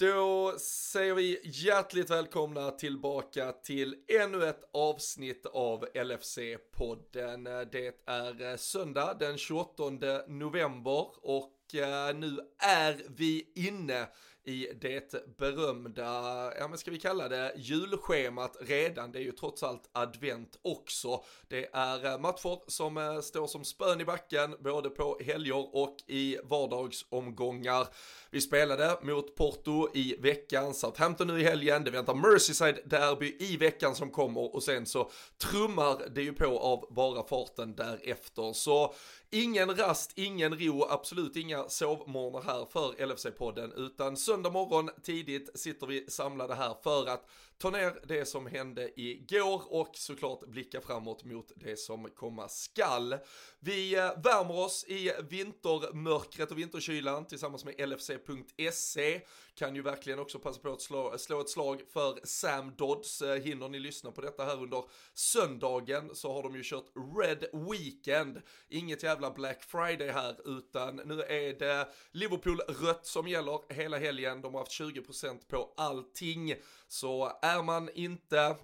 Då säger vi hjärtligt välkomna tillbaka till ännu ett avsnitt av LFC-podden. Det är eh, söndag den 28 november och eh, nu är vi inne i det berömda, ja men ska vi kalla det julschemat redan, det är ju trots allt advent också. Det är eh, matcher som eh, står som spön i backen, både på helger och i vardagsomgångar. Vi spelade mot Porto i veckan, Southampton nu i helgen, det väntar Merseyside-derby i veckan som kommer och sen så trummar det ju på av bara farten därefter. Så ingen rast, ingen ro, absolut inga sovmorgnar här för LFC-podden, utan söndag morgon tidigt sitter vi samlade här för att ta ner det som hände igår och såklart blicka framåt mot det som komma skall. Vi eh, värmer oss i vintermörkret och vinterkylan tillsammans med LFC.se. Kan ju verkligen också passa på att slå, slå ett slag för Sam Dodds. Eh, hinner ni lyssna på detta här under söndagen så har de ju kört Red Weekend. Inget jävla Black Friday här utan nu är det Liverpool rött som gäller hela helgen. De har haft 20% på allting. Så är man inte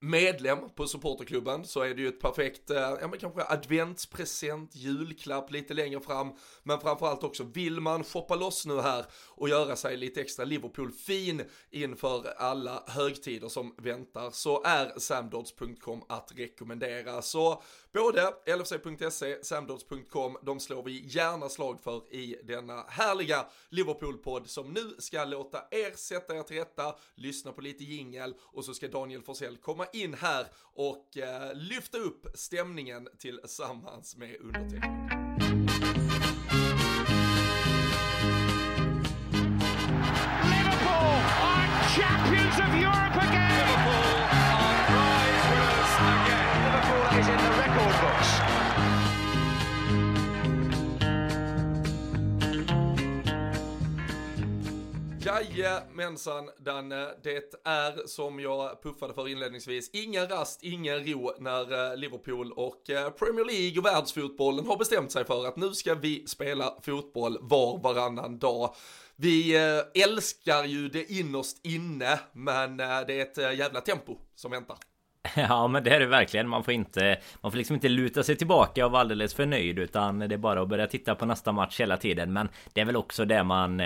medlem på supporterklubben så är det ju ett perfekt, eh, ja men kanske adventspresent, julklapp lite längre fram. Men framförallt också, vill man shoppa loss nu här och göra sig lite extra Liverpool-fin inför alla högtider som väntar så är samdods.com att rekommendera. Så både LFC.se, samdods.com, de slår vi gärna slag för i denna härliga Liverpool-podd som nu ska låta er sätta er till rätta, lyssna på lite jingel och så ska Daniel Forsell komma in här och eh, lyfta upp stämningen tillsammans med undertecknad. Liverpool are champions of Europe Jajamensan Danne, det är som jag puffade för inledningsvis, ingen rast, ingen ro när eh, Liverpool och eh, Premier League och världsfotbollen har bestämt sig för att nu ska vi spela fotboll var varannan dag. Vi eh, älskar ju det innerst inne, men det är ett jävla tempo som väntar. Ja men det är det verkligen. Man får inte Man får liksom inte luta sig tillbaka och vara alldeles för nöjd Utan det är bara att börja titta på nästa match hela tiden Men det är väl också det man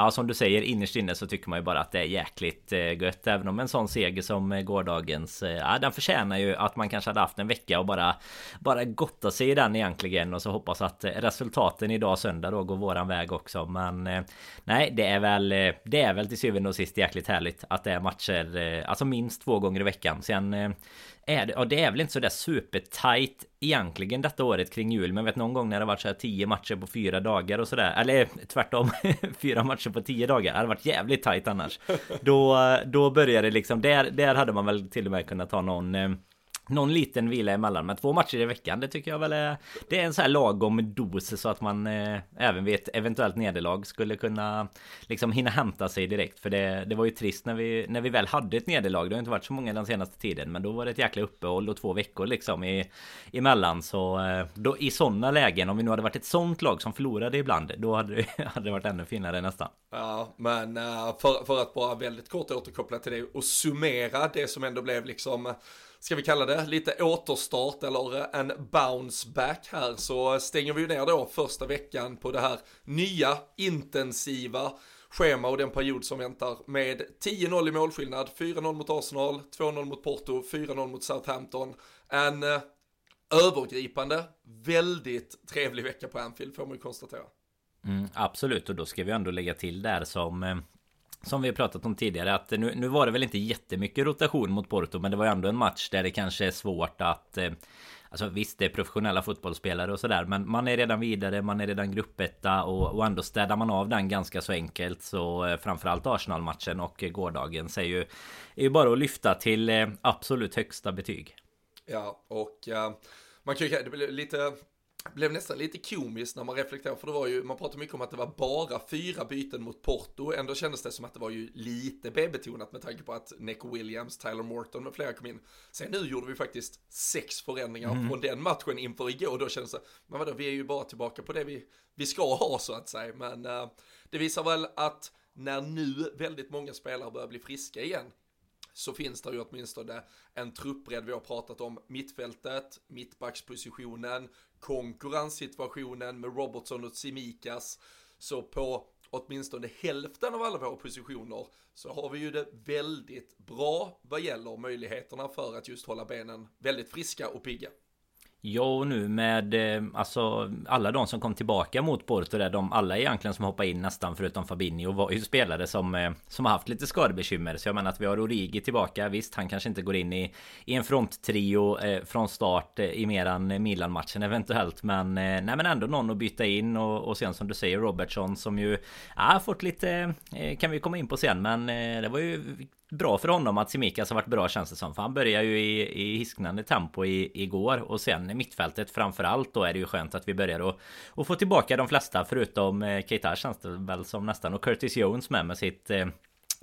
Ja som du säger innerst inne så tycker man ju bara att det är jäkligt eh, gött Även om en sån seger som eh, gårdagens eh, Ja den förtjänar ju att man kanske hade haft en vecka och bara Bara gotta sig i den egentligen och så hoppas att resultaten idag söndag då går våran väg också. Men Nej det är väl Det är väl till syvende och sist jäkligt härligt att det är matcher Alltså minst två gånger i veckan. Sen är det, och det är väl inte sådär supertight egentligen detta året kring jul. Men vet någon gång när det varit så här tio matcher på fyra dagar och sådär. Eller tvärtom, fyra matcher på tio dagar. Det hade varit jävligt tight annars. Då, då börjar det liksom, där, där hade man väl till och med kunnat ta någon eh, någon liten vila emellan men två matcher i veckan det tycker jag väl är Det är en så här lagom dos så att man eh, Även vid ett eventuellt nederlag skulle kunna Liksom hinna hämta sig direkt. För det Det var ju trist när vi När vi väl hade ett nederlag. Det har inte varit så många den senaste tiden Men då var det ett jäkla uppehåll och två veckor liksom i Emellan. Så eh, då, I sådana lägen om vi nu hade varit ett sånt lag som förlorade ibland Då hade det, hade det varit ännu finare nästan. Ja men eh, för, för att bara väldigt kort återkoppla till det och summera det som ändå blev liksom ska vi kalla det, lite återstart eller en bounce back här så stänger vi ner då första veckan på det här nya intensiva schema och den period som väntar med 10-0 i målskillnad, 4-0 mot Arsenal, 2-0 mot Porto, 4-0 mot Southampton. En eh, övergripande, väldigt trevlig vecka på Anfield får man ju konstatera. Mm, absolut, och då ska vi ändå lägga till där som eh, som vi har pratat om tidigare att nu, nu var det väl inte jättemycket rotation mot Porto men det var ju ändå en match där det kanske är svårt att eh, Alltså visst det är professionella fotbollsspelare och sådär Men man är redan vidare, man är redan gruppetta och, och ändå städar man av den ganska så enkelt Så eh, framförallt Arsenal-matchen och gårdagen är ju Är ju bara att lyfta till eh, absolut högsta betyg. Ja och uh, man kan ju, det blir lite blev nästan lite komiskt när man reflekterar, för det var ju, man pratade mycket om att det var bara fyra byten mot Porto, ändå kändes det som att det var ju lite B-betonat med tanke på att Neco Williams, Tyler Morton och flera kom in. Sen nu gjorde vi faktiskt sex förändringar mm. från den matchen inför igår, då kändes det, men vadå, vi är ju bara tillbaka på det vi, vi ska ha så att säga, men uh, det visar väl att när nu väldigt många spelare börjar bli friska igen, så finns det ju åtminstone en truppbredd. Vi har pratat om mittfältet, mittbackspositionen, konkurrenssituationen med Robertson och Simikas. Så på åtminstone hälften av alla våra positioner så har vi ju det väldigt bra vad gäller möjligheterna för att just hålla benen väldigt friska och pigga. Ja och nu med eh, alltså alla de som kom tillbaka mot Porto där de alla egentligen som hoppade in nästan förutom Fabinho var ju spelare som eh, som har haft lite skadebekymmer. Så jag menar att vi har Origi tillbaka. Visst han kanske inte går in i i en fronttrio eh, från start eh, i meran Milan matchen eventuellt men eh, nej men ändå någon att byta in och, och sen som du säger Robertson som ju ja, fått lite eh, kan vi komma in på sen men eh, det var ju bra för honom att Simikas har varit bra känns det som. För han börjar ju i, i hisknande tempo i, igår. Och sen mittfältet framförallt då är det ju skönt att vi börjar att, att få tillbaka de flesta förutom eh, Keita känns det väl som nästan. Och Curtis Jones med med sitt eh,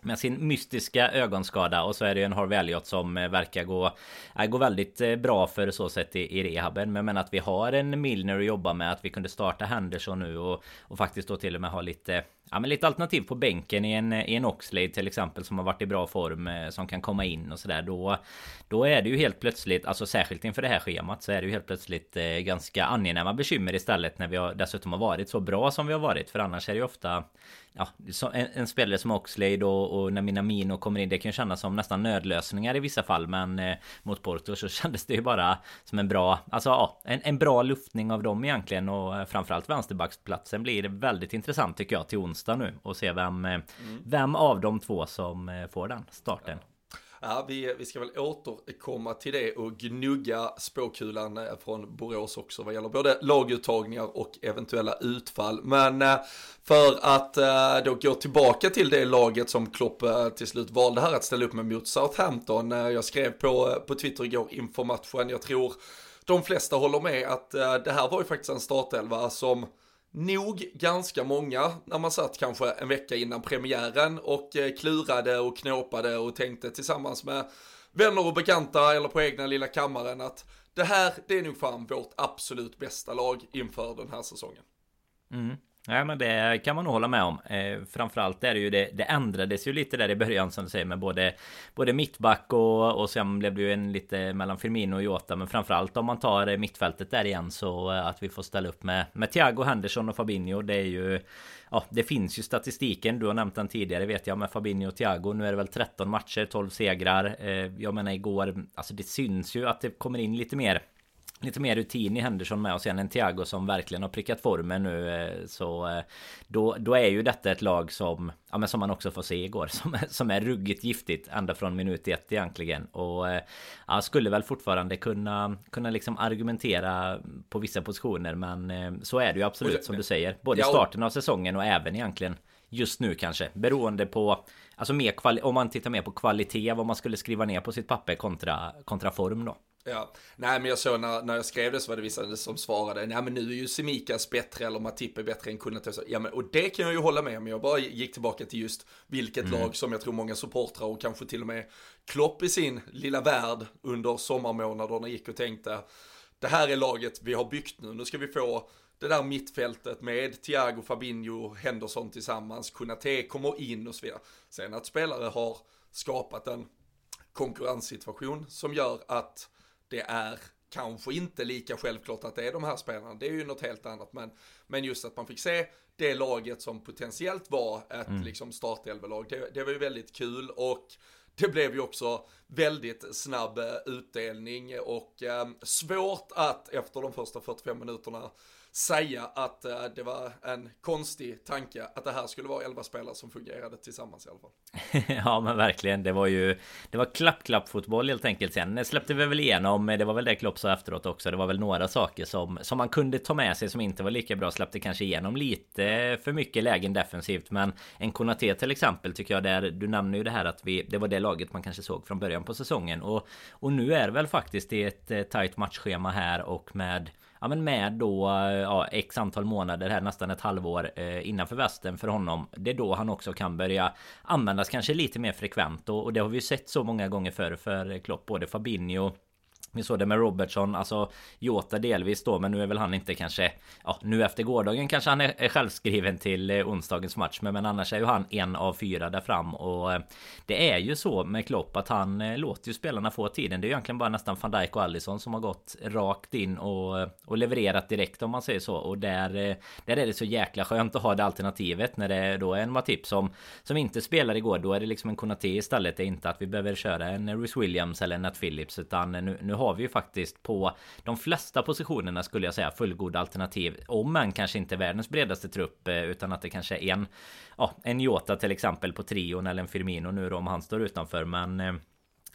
med sin mystiska ögonskada. Och så är det en Harvey Elliot som eh, verkar gå äh, Gå väldigt eh, bra för så sätt i, i rehaben. Men men att vi har en Milner att jobba med Att vi kunde starta Henderson nu och, och faktiskt då till och med ha lite Ja men lite alternativ på bänken i en, i en Oxlade till exempel som har varit i bra form som kan komma in och sådär. Då Då är det ju helt plötsligt alltså särskilt inför det här schemat så är det ju helt plötsligt eh, ganska angenäma bekymmer istället när vi har dessutom har varit så bra som vi har varit. För annars är det ju ofta Ja, en, en spelare som Oxlade och, och när Minamino kommer in Det kan ju kännas som nästan nödlösningar i vissa fall Men eh, mot Porto så kändes det ju bara som en bra Alltså ja, en, en bra luftning av dem egentligen Och eh, framförallt vänsterbacksplatsen blir väldigt intressant tycker jag till onsdag nu och se vem, mm. vem av de två som eh, får den starten. Ja, vi, vi ska väl återkomma till det och gnugga spåkulan eh, från Borås också vad gäller både laguttagningar och eventuella utfall. Men eh, för att eh, då gå tillbaka till det laget som Klopp till slut valde här att ställa upp med mot Southampton. Jag skrev på, på Twitter igår inför matchen, jag tror de flesta håller med att det här var ju faktiskt en startelva som nog ganska många när man satt kanske en vecka innan premiären och eh, klurade och knåpade och tänkte tillsammans med vänner och bekanta eller på egna lilla kammaren att det här, det är nog fan vårt absolut bästa lag inför den här säsongen. Mm. Nej men det kan man nog hålla med om. Eh, Framförallt är det ju det Det ändrades ju lite där i början som du säger med både Både mittback och Och sen blev det ju en lite mellan Firmino och Jota Men framförallt om man tar mittfältet där igen Så eh, att vi får ställa upp med Med Thiago Henderson och Fabinho Det är ju Ja det finns ju statistiken. Du har nämnt den tidigare vet jag med Fabinho och Thiago. Nu är det väl 13 matcher 12 segrar. Eh, jag menar igår Alltså det syns ju att det kommer in lite mer Lite mer rutin i Henderson med och sen en Thiago som verkligen har prickat formen nu eh, Så eh, då, då är ju detta ett lag som Ja men som man också får se igår Som, som är ruggigt giftigt ända från minut ett egentligen. Och eh, ja, skulle väl fortfarande kunna Kunna liksom argumentera På vissa positioner men Så är det ju absolut som du säger. Både i starten av säsongen och även egentligen Just nu kanske. Beroende på Alltså mer om man tittar mer på kvalitet Vad man skulle skriva ner på sitt papper kontra, kontra form då Ja, nej men jag såg när, när jag skrev det så var det vissa som svarade, nej men nu är ju Semikas bättre eller Matip är bättre än Kunates. Ja men och det kan jag ju hålla med om, jag bara gick tillbaka till just vilket mm. lag som jag tror många supportrar och kanske till och med Klopp i sin lilla värld under sommarmånaderna gick och tänkte, det här är laget vi har byggt nu, nu ska vi få det där mittfältet med Thiago, Fabinho, Henderson tillsammans, Kunate kommer in och så vidare. Sen att spelare har skapat en konkurrenssituation som gör att det är kanske inte lika självklart att det är de här spelarna, det är ju något helt annat, men, men just att man fick se det laget som potentiellt var ett mm. liksom startelvelag, det, det var ju väldigt kul och det blev ju också väldigt snabb eh, utdelning och eh, svårt att efter de första 45 minuterna säga att eh, det var en konstig tanke att det här skulle vara elva spelare som fungerade tillsammans i alla fall. ja men verkligen, det var ju Det var klapp-klapp fotboll helt enkelt sen. Släppte vi väl igenom. Det var väl det Klopp sa efteråt också. Det var väl några saker som Som man kunde ta med sig som inte var lika bra. Släppte kanske igenom lite för mycket lägen defensivt. Men en Konate till exempel tycker jag där Du nämner ju det här att vi Det var det laget man kanske såg från början på säsongen. Och Och nu är det väl faktiskt i ett eh, tajt matchschema här och med ja, men med då ja, x antal månader här nästan ett halvår eh, innanför västen för honom. Det är då han också kan börja användas kanske lite mer frekvent och, och det har vi ju sett så många gånger förr för Klopp både Fabinho vi såg det med Robertson, alltså Jota delvis då, men nu är väl han inte kanske... Ja, nu efter gårdagen kanske han är självskriven till eh, onsdagens match, men, men annars är ju han en av fyra där fram och eh, det är ju så med Klopp att han eh, låter ju spelarna få tiden. Det är ju egentligen bara nästan van Dijk och Allison som har gått rakt in och, och levererat direkt om man säger så och där, där är det så jäkla skönt att ha det alternativet när det då är en Matip som som inte spelar igår. Då är det liksom en Konaté istället. Det är inte att vi behöver köra en Rhys Williams eller en Nat Phillips utan nu, nu har har vi ju faktiskt på de flesta positionerna skulle jag säga fullgoda alternativ. Om man kanske inte är världens bredaste trupp eh, utan att det kanske är en ja, en Jota till exempel på trion eller en Firmino nu då om han står utanför. Men eh,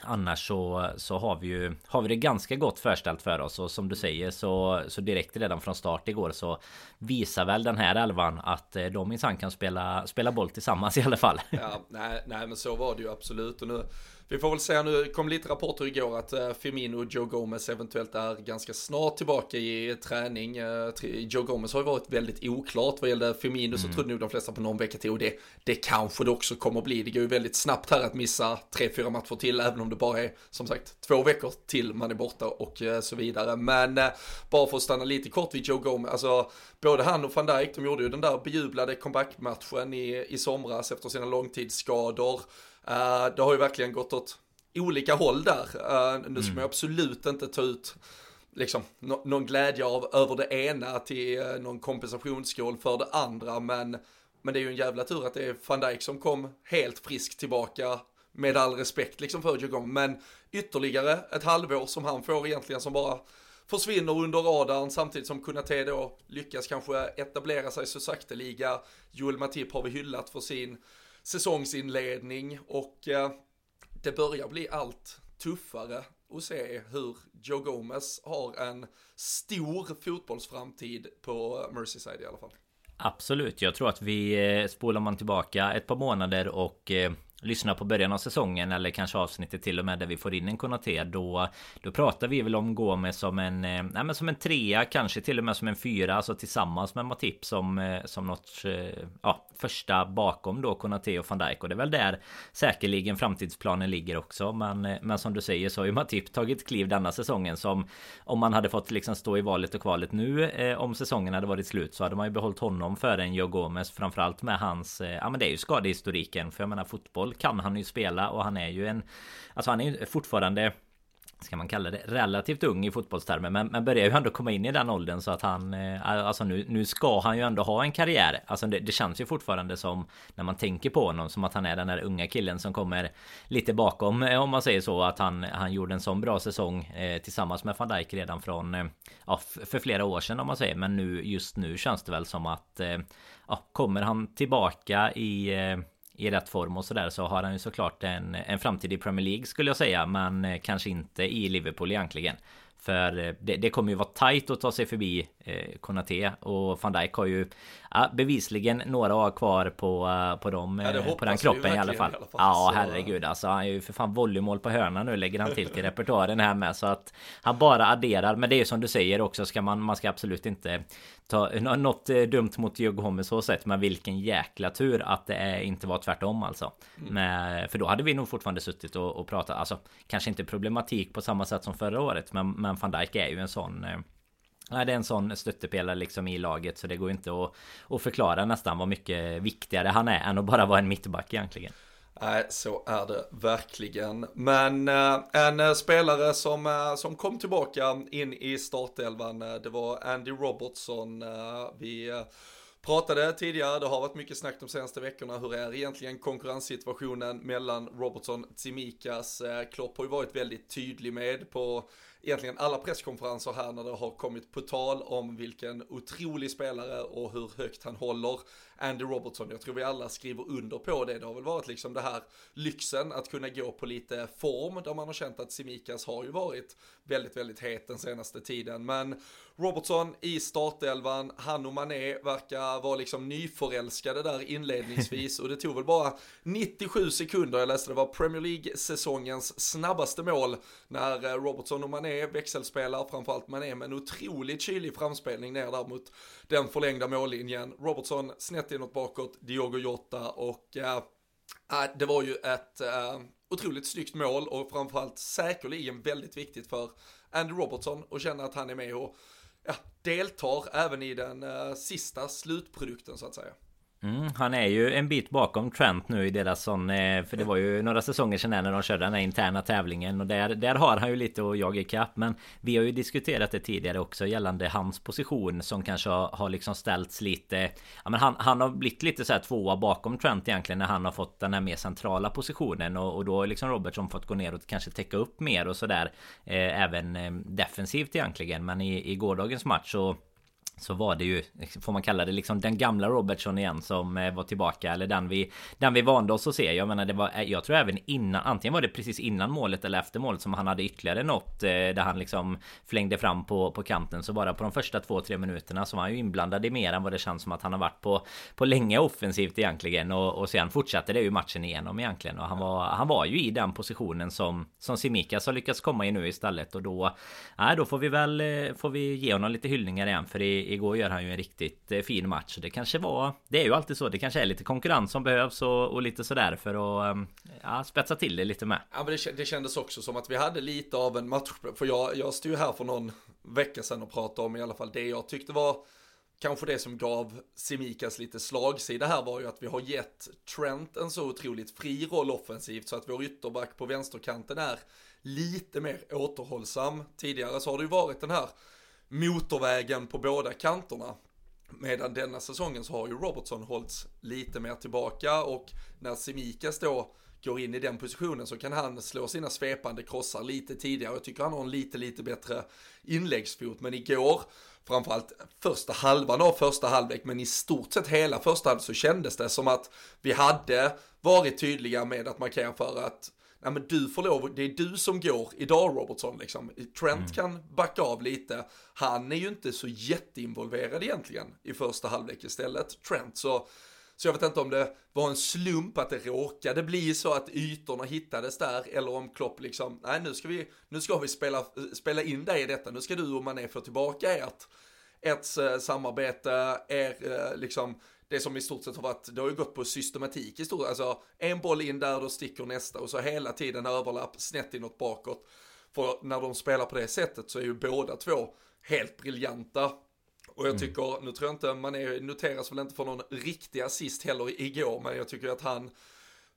Annars så, så har vi ju Har vi det ganska gott förställt för oss och som du säger så, så direkt redan från start igår så Visar väl den här elvan att eh, de minsann kan spela, spela boll tillsammans i alla fall Ja, nej, nej men så var det ju absolut och nu vi får väl säga nu, kom lite rapporter igår att uh, Firmino och Joe Gomez eventuellt är ganska snart tillbaka i träning. Uh, Joe Gomez har ju varit väldigt oklart vad gäller Firmino mm. så trodde nog de flesta på någon vecka till och det, det kanske det också kommer att bli. Det går ju väldigt snabbt här att missa tre, fyra matcher till även om det bara är som sagt två veckor till man är borta och så vidare. Men bara för att stanna lite kort vid Joe Gomez, alltså både han och van Dijk, de gjorde ju den där bejublade comeback-matchen i, i somras efter sina långtidsskador. Uh, det har ju verkligen gått åt olika håll där. Uh, nu mm. ska man absolut inte ta ut liksom, no någon glädje av över det ena till uh, någon kompensationsskål för det andra. Men, men det är ju en jävla tur att det är van Dijk som kom helt frisk tillbaka med all respekt liksom för Jogong. Men ytterligare ett halvår som han får egentligen som bara försvinner under radarn samtidigt som Kunate då lyckas kanske etablera sig så sakteliga. Joel Matip har vi hyllat för sin säsongsinledning och eh, det börjar bli allt tuffare att se hur Joe Gomez har en stor fotbollsframtid på Merseyside i alla fall. Absolut, jag tror att vi eh, spolar man tillbaka ett par månader och eh, lyssnar på början av säsongen eller kanske avsnittet till och med där vi får in en Konate då Då pratar vi väl om Gomes som en eh, Nej men som en trea kanske till och med som en fyra Alltså tillsammans med Matip som eh, Som något eh, Ja första bakom då Konate och van Dijk. Och det är väl där Säkerligen framtidsplanen ligger också. Men eh, Men som du säger så har ju Matip tagit kliv denna säsongen som Om man hade fått liksom stå i valet och kvalet nu eh, Om säsongen hade varit slut så hade man ju behållit honom före en Joe Gomez Framförallt med hans eh, Ja men det är ju skadehistoriken. För jag menar fotboll kan han ju spela och han är ju en Alltså han är ju fortfarande Ska man kalla det relativt ung i fotbollstermer men, men börjar ju ändå komma in i den åldern så att han eh, Alltså nu, nu ska han ju ändå ha en karriär. Alltså det, det, känns ju fortfarande som När man tänker på honom som att han är den där unga killen som kommer Lite bakom eh, om man säger så att han Han gjorde en sån bra säsong eh, Tillsammans med van Dijk redan från eh, Ja för flera år sedan om man säger. Men nu just nu känns det väl som att eh, Ja kommer han tillbaka i eh, i rätt form och sådär så har han ju såklart en, en framtid i Premier League skulle jag säga men eh, kanske inte i Liverpool egentligen. För eh, det, det kommer ju vara tajt att ta sig förbi Konate och van Dijk har ju ja, bevisligen några år kvar på, uh, på, dem, ja, på den kroppen i alla fall. I alla fall. Ja herregud alltså han är ju för fan volleymål på hörna nu lägger han till till repertoaren här med så att han bara adderar men det är ju som du säger också ska man man ska absolut inte ta något eh, dumt mot Diogo så sätt men vilken jäkla tur att det är, inte var tvärtom alltså. Mm. Men, för då hade vi nog fortfarande suttit och, och pratat alltså kanske inte problematik på samma sätt som förra året men, men van Dijk är ju en sån eh, Nej, det är en sån stöttepelare liksom i laget så det går inte att, att förklara nästan vad mycket viktigare han är än att bara vara en mittback egentligen. Nej, så är det verkligen. Men eh, en eh, spelare som, eh, som kom tillbaka in i startelvan, det var Andy Robertson. vi pratade tidigare, det har varit mycket snack de senaste veckorna, hur är egentligen konkurrenssituationen mellan Robertson och Tsimikas? Klopp har ju varit väldigt tydlig med på egentligen alla presskonferenser här när det har kommit på tal om vilken otrolig spelare och hur högt han håller. Andy Robertson. Jag tror vi alla skriver under på det. Det har väl varit liksom det här lyxen att kunna gå på lite form där man har känt att Simikas har ju varit väldigt, väldigt het den senaste tiden. Men Robertson i startelvan, han och Mané verkar vara liksom nyförälskade där inledningsvis och det tog väl bara 97 sekunder, jag läste det var Premier League-säsongens snabbaste mål när eh, Robertson och Mané växelspelar, framförallt Mané med en otroligt kylig framspelning ner där mot den förlängda mållinjen. Robertson snett inåt bakåt, Diogo Jota och eh, äh, det var ju ett äh, otroligt snyggt mål och framförallt säkerligen väldigt viktigt för Andy Robertson att känna att han är med och ja, deltar även i den äh, sista slutprodukten så att säga. Mm, han är ju en bit bakom Trent nu i deras sån eh, För det var ju några säsonger sedan när de körde den här interna tävlingen Och där, där har han ju lite att jaga ikapp Men vi har ju diskuterat det tidigare också gällande hans position Som kanske har, har liksom ställts lite Ja men han, han har blivit lite så här tvåa bakom Trent egentligen När han har fått den här mer centrala positionen Och, och då har liksom Robertson fått gå ner och kanske täcka upp mer och sådär eh, Även eh, defensivt egentligen. Men i, i gårdagens match så så var det ju, får man kalla det liksom den gamla Robertson igen som eh, var tillbaka eller den vi Den vi vande oss att se. Jag menar det var eh, Jag tror även innan Antingen var det precis innan målet eller efter målet som han hade ytterligare något eh, Där han liksom Flängde fram på, på kanten. Så bara på de första två tre minuterna så var han ju inblandad i mer än vad det känns som att han har varit på På länge offensivt egentligen. Och, och sen fortsatte det ju matchen igenom egentligen. Och han var Han var ju i den positionen som Som Simikas har lyckats komma i nu istället. Och då Nej då får vi väl Får vi ge honom lite hyllningar igen. För i igår gör han ju en riktigt eh, fin match. Det kanske var... Det är ju alltid så. Det kanske är lite konkurrens som behövs och, och lite sådär för att ehm, ja, spetsa till det lite med. Ja men det, det kändes också som att vi hade lite av en match. För jag, jag stod ju här för någon vecka sedan och pratade om i alla fall det jag tyckte var kanske det som gav Simikas lite slagsida här var ju att vi har gett Trent en så otroligt fri roll offensivt så att vår ytterback på vänsterkanten är lite mer återhållsam. Tidigare så har det ju varit den här motorvägen på båda kanterna. Medan denna säsongen så har ju Robertson hållits lite mer tillbaka och när Simikas då går in i den positionen så kan han slå sina svepande krossar lite tidigare. Jag tycker han har en lite, lite bättre inläggsfot. Men igår, framförallt första halvan av första halvlek, men i stort sett hela första halvlek så kändes det som att vi hade varit tydliga med att markera för att ja men du får lov, det är du som går idag Robertson liksom. Trent mm. kan backa av lite. Han är ju inte så jätteinvolverad egentligen i första halvlek istället, Trent. Så, så jag vet inte om det var en slump att det råkade bli så att ytorna hittades där eller om Klopp liksom, nej nu ska vi, nu ska vi spela, spela in dig i detta, nu ska du och Mané få tillbaka ert, ert eh, samarbete, er eh, liksom det som i stort sett har varit, det har ju gått på systematik i stort alltså en boll in där, då sticker nästa och så hela tiden överlapp, snett inåt bakåt. För när de spelar på det sättet så är ju båda två helt briljanta. Och jag mm. tycker, mm. nu tror jag inte, man är, noteras väl inte för någon riktig assist heller igår, men jag tycker att han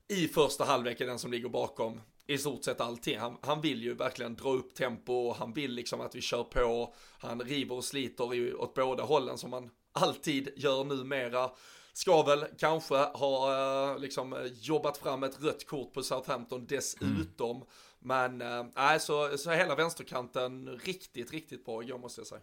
i första halvlek är den som ligger bakom i stort sett allting. Han, han vill ju verkligen dra upp tempo, han vill liksom att vi kör på, han river och sliter i, åt båda hållen som man alltid gör numera. Ska väl kanske ha eh, liksom jobbat fram ett rött kort på Southampton dessutom. Mm. Men äh, så, så hela vänsterkanten riktigt, riktigt bra igår måste jag säga.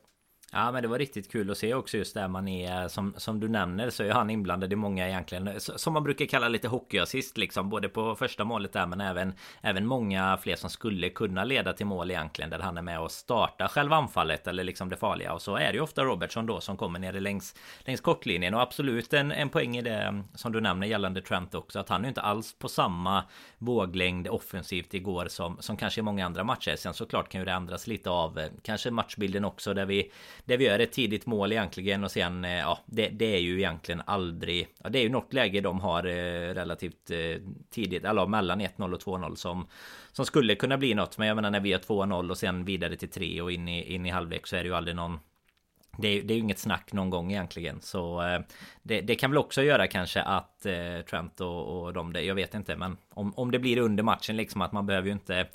Ja men det var riktigt kul att se också just där man är som, som du nämner så är han inblandad i många egentligen. Som man brukar kalla lite hockeyassist liksom Både på första målet där men även Även många fler som skulle kunna leda till mål egentligen Där han är med och startar själva anfallet eller liksom det farliga. Och så är det ju ofta Robertson då som kommer ner längs Längs kortlinjen. Och absolut en, en poäng i det mm, Som du nämner gällande Trent också Att han är inte alls på samma våglängd offensivt igår som, som kanske i många andra matcher. Sen såklart kan ju det ändras lite av eh, Kanske matchbilden också där vi där vi gör ett tidigt mål egentligen och sen eh, ja det, det är ju egentligen aldrig ja, Det är ju något läge de har eh, relativt eh, tidigt eller mellan 1-0 och 2-0 som Som skulle kunna bli något. Men jag menar när vi har 2-0 och sen vidare till 3 och in i, in i halvlek så är det ju aldrig någon det är, det är ju inget snack någon gång egentligen. Så eh, det, det, kan väl också göra kanske att eh, Trent och, och de, det, jag vet inte men om, om det blir under matchen liksom att man behöver ju inte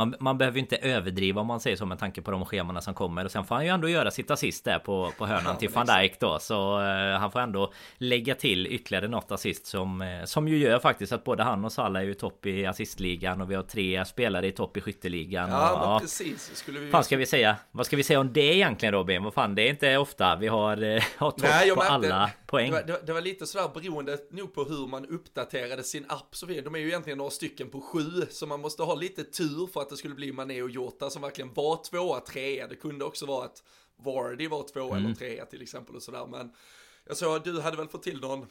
man, man behöver ju inte överdriva om man säger så med tanke på de scheman som kommer. Och sen får han ju ändå göra sitt assist där på, på hörnan ja, till van Dijk då. Så uh, han får ändå lägga till ytterligare något assist som, uh, som ju gör faktiskt att både han och Salah är ju topp i assistligan. Och vi har tre spelare i topp i skytteligan. Ja, och, ja precis. Skulle vi... Fan ska vi säga? Vad ska vi säga om det egentligen Robin? Vad fan, det är inte ofta vi har, uh, har topp Nej, på alla poäng. Det var, det var, lite sådär beroende nog på hur man uppdaterade sin app. Så de är ju egentligen några stycken på sju. Så man måste ha lite tur för att det skulle bli Mané och Jota som verkligen var tvåa, trea. Det kunde också vara att Vardy var tvåa mm. eller trea till exempel och sådär. Men jag såg att du hade väl fått till någon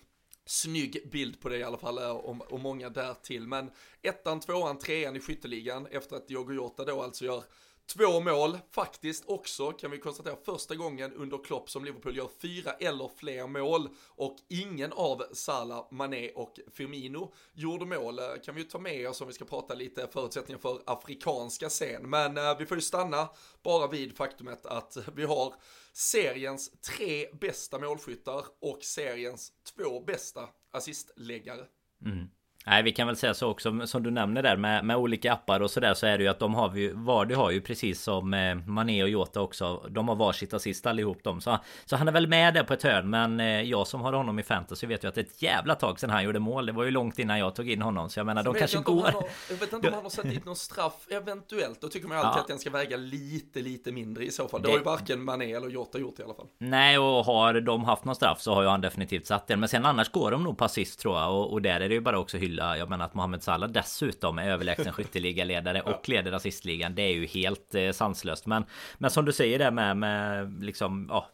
snygg bild på det i alla fall eh, och, och många därtill. Men ettan, tvåan, trean i skytteligan efter att Diogo Jota då alltså gör Två mål, faktiskt också kan vi konstatera första gången under Klopp som Liverpool gör fyra eller fler mål och ingen av Salah, Mané och Firmino gjorde mål. Eh, kan vi ju ta med oss om vi ska prata lite förutsättningar för afrikanska scen. Men eh, vi får ju stanna bara vid faktumet att vi har seriens tre bästa målskyttar och seriens två bästa assistläggare. Mm. Nej, vi kan väl säga så också som du nämner där med, med olika appar och sådär så är det ju att de har ju Vardy har ju precis som eh, Mané och Jota också. De har varsitt assist allihop dem. Så, så han är väl med där på ett hörn. Men eh, jag som har honom i fantasy vet ju att det är ett jävla tag sedan han gjorde mål. Det var ju långt innan jag tog in honom. Så jag menar, de kanske går. Har, jag vet inte om han har satt dit någon straff eventuellt. Då tycker man ju alltid ja. att den ska väga lite, lite mindre i så fall. Det, det har ju varken Mané eller Jota gjort i alla fall. Nej, och har de haft någon straff så har ju han definitivt satt den. Men sen annars går de nog på assist tror jag. Och, och där är det ju bara också hylla. Jag menar att Mohamed Salah dessutom är överlägsen skytteligaledare och leder assistligan. Det är ju helt eh, sanslöst. Men, men som du säger där med, med liksom, ja,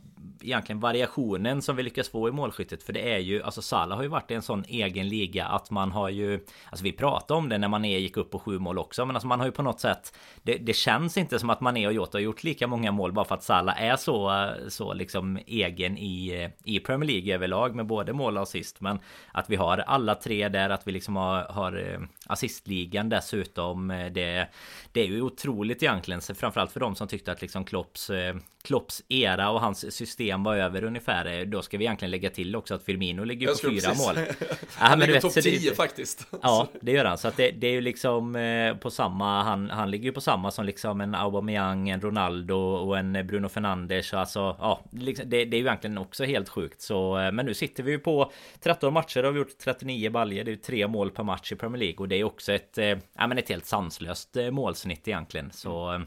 egentligen variationen som vi lyckas få i målskyttet. För det är ju, alltså Salah har ju varit i en sån egen liga att man har ju, alltså vi pratade om det när Mané gick upp på sju mål också. Men alltså man har ju på något sätt, det, det känns inte som att Mané och Jota har gjort lika många mål bara för att Salah är så, så liksom egen i, i Premier League överlag med både mål och assist. Men att vi har alla tre där, att vi liksom har, har eh, assistligan dessutom. Eh, det, det är ju otroligt egentligen, framförallt för de som tyckte att liksom Klopps, eh, Klopps era och hans system var över ungefär. Då ska vi egentligen lägga till också att Firmino ligger på fyra precis. mål. han ligger topp 10 faktiskt. Ja, det gör han. Så att det, det är ju liksom på samma, han, han ligger ju på samma som liksom en Aubameyang, en Ronaldo och en Bruno Fernandes. Alltså, ja, liksom, det, det är ju egentligen också helt sjukt. Så, men nu sitter vi ju på 13 matcher och har gjort 39 baljer. Det är ju tre mål per match i Premier League och det är också ett, eh, ja, men ett helt sanslöst eh, målsnitt egentligen. Så.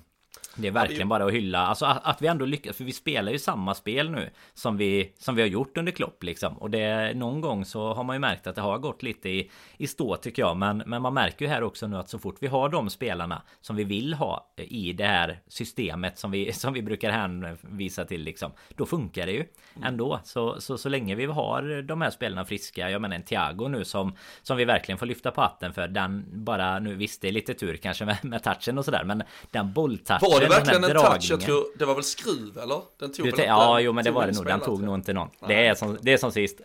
Det är verkligen bara att hylla, alltså att, att, vi ändå lyckas, för vi spelar ju samma spel nu som vi, som vi har gjort under Klopp liksom. Och det, någon gång så har man ju märkt att det har gått lite i, i stå tycker jag. Men, men man märker ju här också nu att så fort vi har de spelarna som vi vill ha i det här systemet som vi, som vi brukar hänvisa till liksom. Då funkar det ju ändå. Så, så, så länge vi har de här spelarna friska, jag menar en Thiago nu som, som vi verkligen får lyfta på hatten för. Den bara, nu visst det är lite tur kanske med, med touchen och sådär. Men den bolltouchen det verkligen en touch? Jag tror det var väl skruv eller? Den tog väl Ja, jo men det var det nog. Den tog nog inte någon. Det är, som, det är som sist.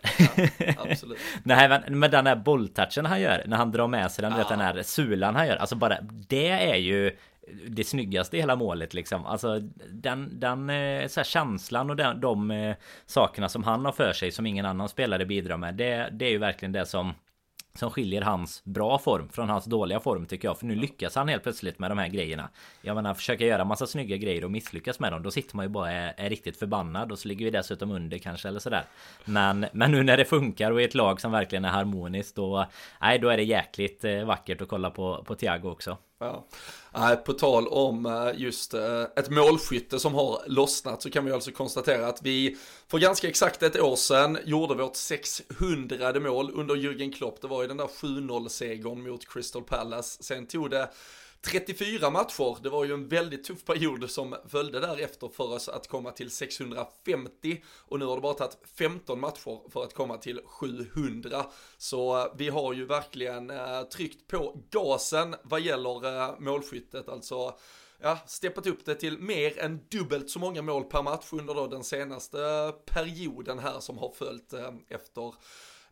Ja, absolut. Nej, men, men den där bolltouchen han gör när han drar med sig den, ja. vet, den här sulan han gör. Alltså bara det är ju det snyggaste i hela målet liksom. Alltså den, den eh, så här, känslan och den, de eh, sakerna som han har för sig som ingen annan spelare bidrar med. Det, det är ju verkligen det som som skiljer hans bra form från hans dåliga form tycker jag. För nu lyckas han helt plötsligt med de här grejerna. Jag menar försöka göra massa snygga grejer och misslyckas med dem. Då sitter man ju bara är, är riktigt förbannad. Och så ligger vi dessutom under kanske eller sådär. Men, men nu när det funkar och i ett lag som verkligen är harmoniskt. Då, nej, då är det jäkligt eh, vackert att kolla på, på Thiago också. Ja. På tal om eh, just eh, ett målskytte som har lossnat så kan vi alltså konstatera att vi för ganska exakt ett år sedan gjorde vårt 600 mål under Jürgen Klopp. Det var ju den där 7-0 segern mot Crystal Palace. Sen tog det 34 matcher, det var ju en väldigt tuff period som följde därefter för oss att komma till 650 och nu har det bara tagit 15 matcher för att komma till 700. Så eh, vi har ju verkligen eh, tryckt på gasen vad gäller eh, målskyttet, alltså ja, steppat upp det till mer än dubbelt så många mål per match under då den senaste perioden här som har följt efter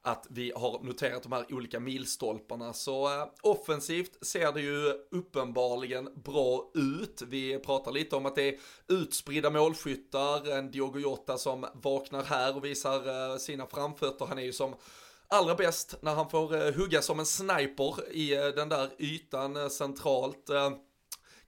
att vi har noterat de här olika milstolparna. Så eh, offensivt ser det ju uppenbarligen bra ut. Vi pratar lite om att det är utspridda målskyttar, en Diogo Jota som vaknar här och visar eh, sina framfötter. Han är ju som allra bäst när han får eh, hugga som en sniper i eh, den där ytan eh, centralt. Eh,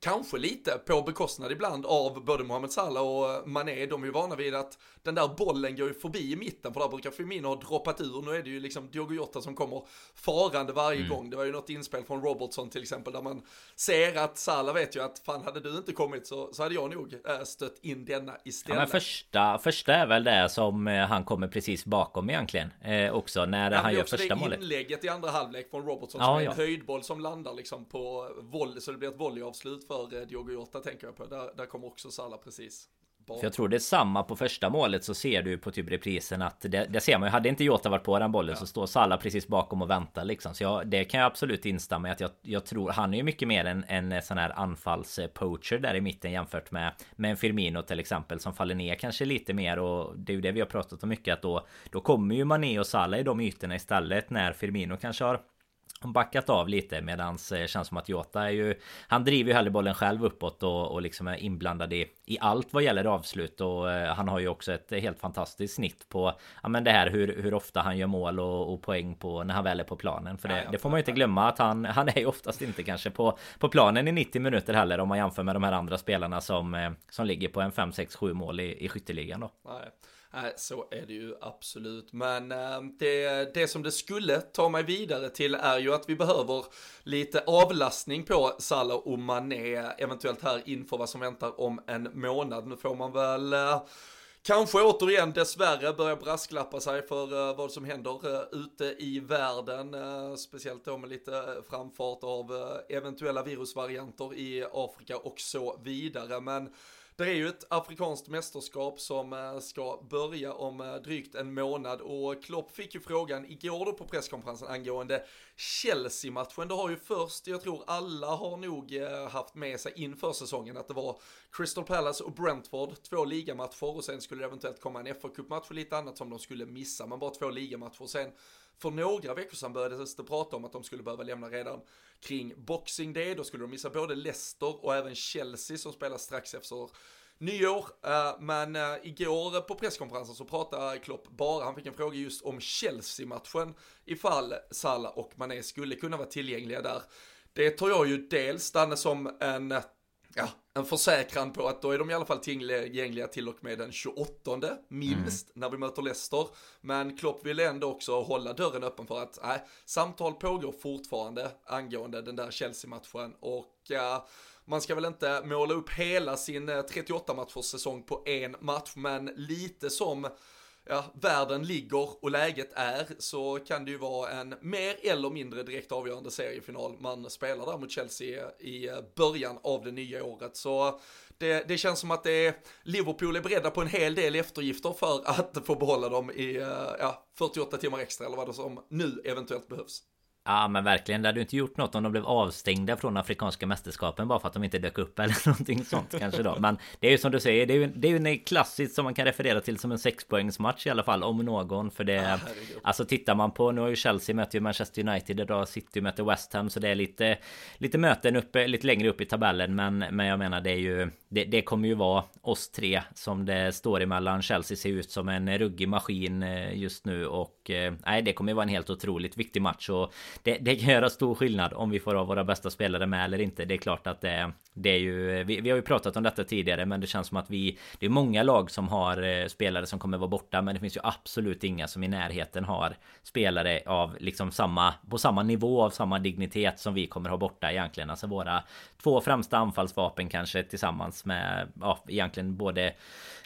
Eh, kanske lite på bekostnad ibland av både Mohamed Salah och Mané. De är ju vana vid att den där bollen går ju förbi i mitten för där brukar Firmino ha droppat ur. Nu är det ju liksom Diogo Jota som kommer farande varje mm. gång. Det var ju något inspel från Robertson till exempel där man ser att Salah vet ju att fan hade du inte kommit så, så hade jag nog äh, stött in denna istället. Ja, men första, första är väl det som eh, han kommer precis bakom egentligen eh, också när ja, han gör första målet. Det inlägget i andra halvlek från Robertson ja, som är en ja. höjdboll som landar liksom på volley så det blir ett volleyavslut för eh, Diogo Jota tänker jag på. Där, där kommer också Salah precis För jag tror det är samma på första målet så ser du på typ reprisen att det, det ser man ju. Hade inte Jota varit på den bollen ja. så står Salah precis bakom och väntar liksom. Så jag, det kan jag absolut instämma i att jag, jag tror han är ju mycket mer en, en sån här anfallspoacher där i mitten jämfört med med en Firmino till exempel som faller ner kanske lite mer och det är ju det vi har pratat om mycket att då då kommer ju Mané och Salah i de ytorna istället när Firmino kanske har backat av lite medans det eh, känns som att Jota är ju Han driver ju hellre bollen själv uppåt och, och liksom är inblandad i, i allt vad gäller avslut och eh, han har ju också ett helt fantastiskt snitt på Ja men det här hur, hur ofta han gör mål och, och poäng på när han väl är på planen. För det, det får man ju inte glömma att han Han är ju oftast inte kanske på På planen i 90 minuter heller om man jämför med de här andra spelarna som eh, Som ligger på en 5, 6, 7 mål i, i skytteligan då. Nej. Nej, så är det ju absolut. Men eh, det, det som det skulle ta mig vidare till är ju att vi behöver lite avlastning på Salah och Mané, eventuellt här inför vad som väntar om en månad. Nu får man väl eh, kanske återigen dessvärre börja brasklappa sig för eh, vad som händer uh, ute i världen. Speciellt då med lite framfart av eventuella virusvarianter i Afrika och så vidare. Men det är ju ett afrikanskt mästerskap som eh, ska börja om eh, drygt en månad och Klopp fick ju frågan igår då på presskonferensen angående Chelsea-matchen. Det har ju först, jag tror alla har nog eh, haft med sig inför säsongen att det var Crystal Palace och Brentford, två ligamatcher och sen skulle det eventuellt komma en FA-cupmatch och lite annat som de skulle missa, men bara två ligamatcher. Sen för några veckor sedan började det prata om att de skulle behöva lämna redan kring Boxing Day. Då skulle de missa både Leicester och även Chelsea som spelar strax efter nyår. Eh, men eh, igår på presskonferensen så pratade Klopp bara, han fick en fråga just om Chelsea-matchen ifall Salah och Mané skulle kunna vara tillgängliga där. Det tar jag ju dels, Danne, som en ja, en försäkran på att då är de i alla fall tillgängliga till och med den 28 minst mm. när vi möter Leicester. Men Klopp vill ändå också hålla dörren öppen för att nej, samtal pågår fortfarande angående den där Chelsea-matchen och uh, man ska väl inte måla upp hela sin 38 eh, matchers säsong på en match, men lite som ja, världen ligger och läget är så kan det ju vara en mer eller mindre direkt avgörande seriefinal man spelar där mot Chelsea i början av det nya året. Så det, det, känns som att det är, Liverpool är beredda på en hel del eftergifter för att få behålla dem i eh, ja, 48 timmar extra eller vad det som nu eventuellt behövs. Ja men verkligen, det hade inte gjort något om de blev avstängda från Afrikanska mästerskapen bara för att de inte dök upp eller någonting sånt kanske då. Men det är ju som du säger, det är ju, det är ju en klassiskt som man kan referera till som en sexpoängsmatch i alla fall om någon. För det, ah, alltså tittar man på, nu har ju Chelsea möter ju Manchester United idag, City möter West Ham, så det är lite, lite möten uppe, lite längre upp i tabellen. Men, men jag menar det är ju, det, det kommer ju vara oss tre som det står emellan. Chelsea ser ut som en ruggig maskin eh, just nu och eh, nej, det kommer ju vara en helt otroligt viktig match och det, det kan göra stor skillnad om vi får ha våra bästa spelare med eller inte. Det är klart att det, det är ju... Vi, vi, har ju pratat om detta tidigare, men det känns som att vi... Det är många lag som har eh, spelare som kommer vara borta, men det finns ju absolut inga som i närheten har spelare av liksom samma... På samma nivå av samma dignitet som vi kommer ha borta egentligen. Alltså våra två främsta anfallsvapen kanske tillsammans med... Ja, egentligen både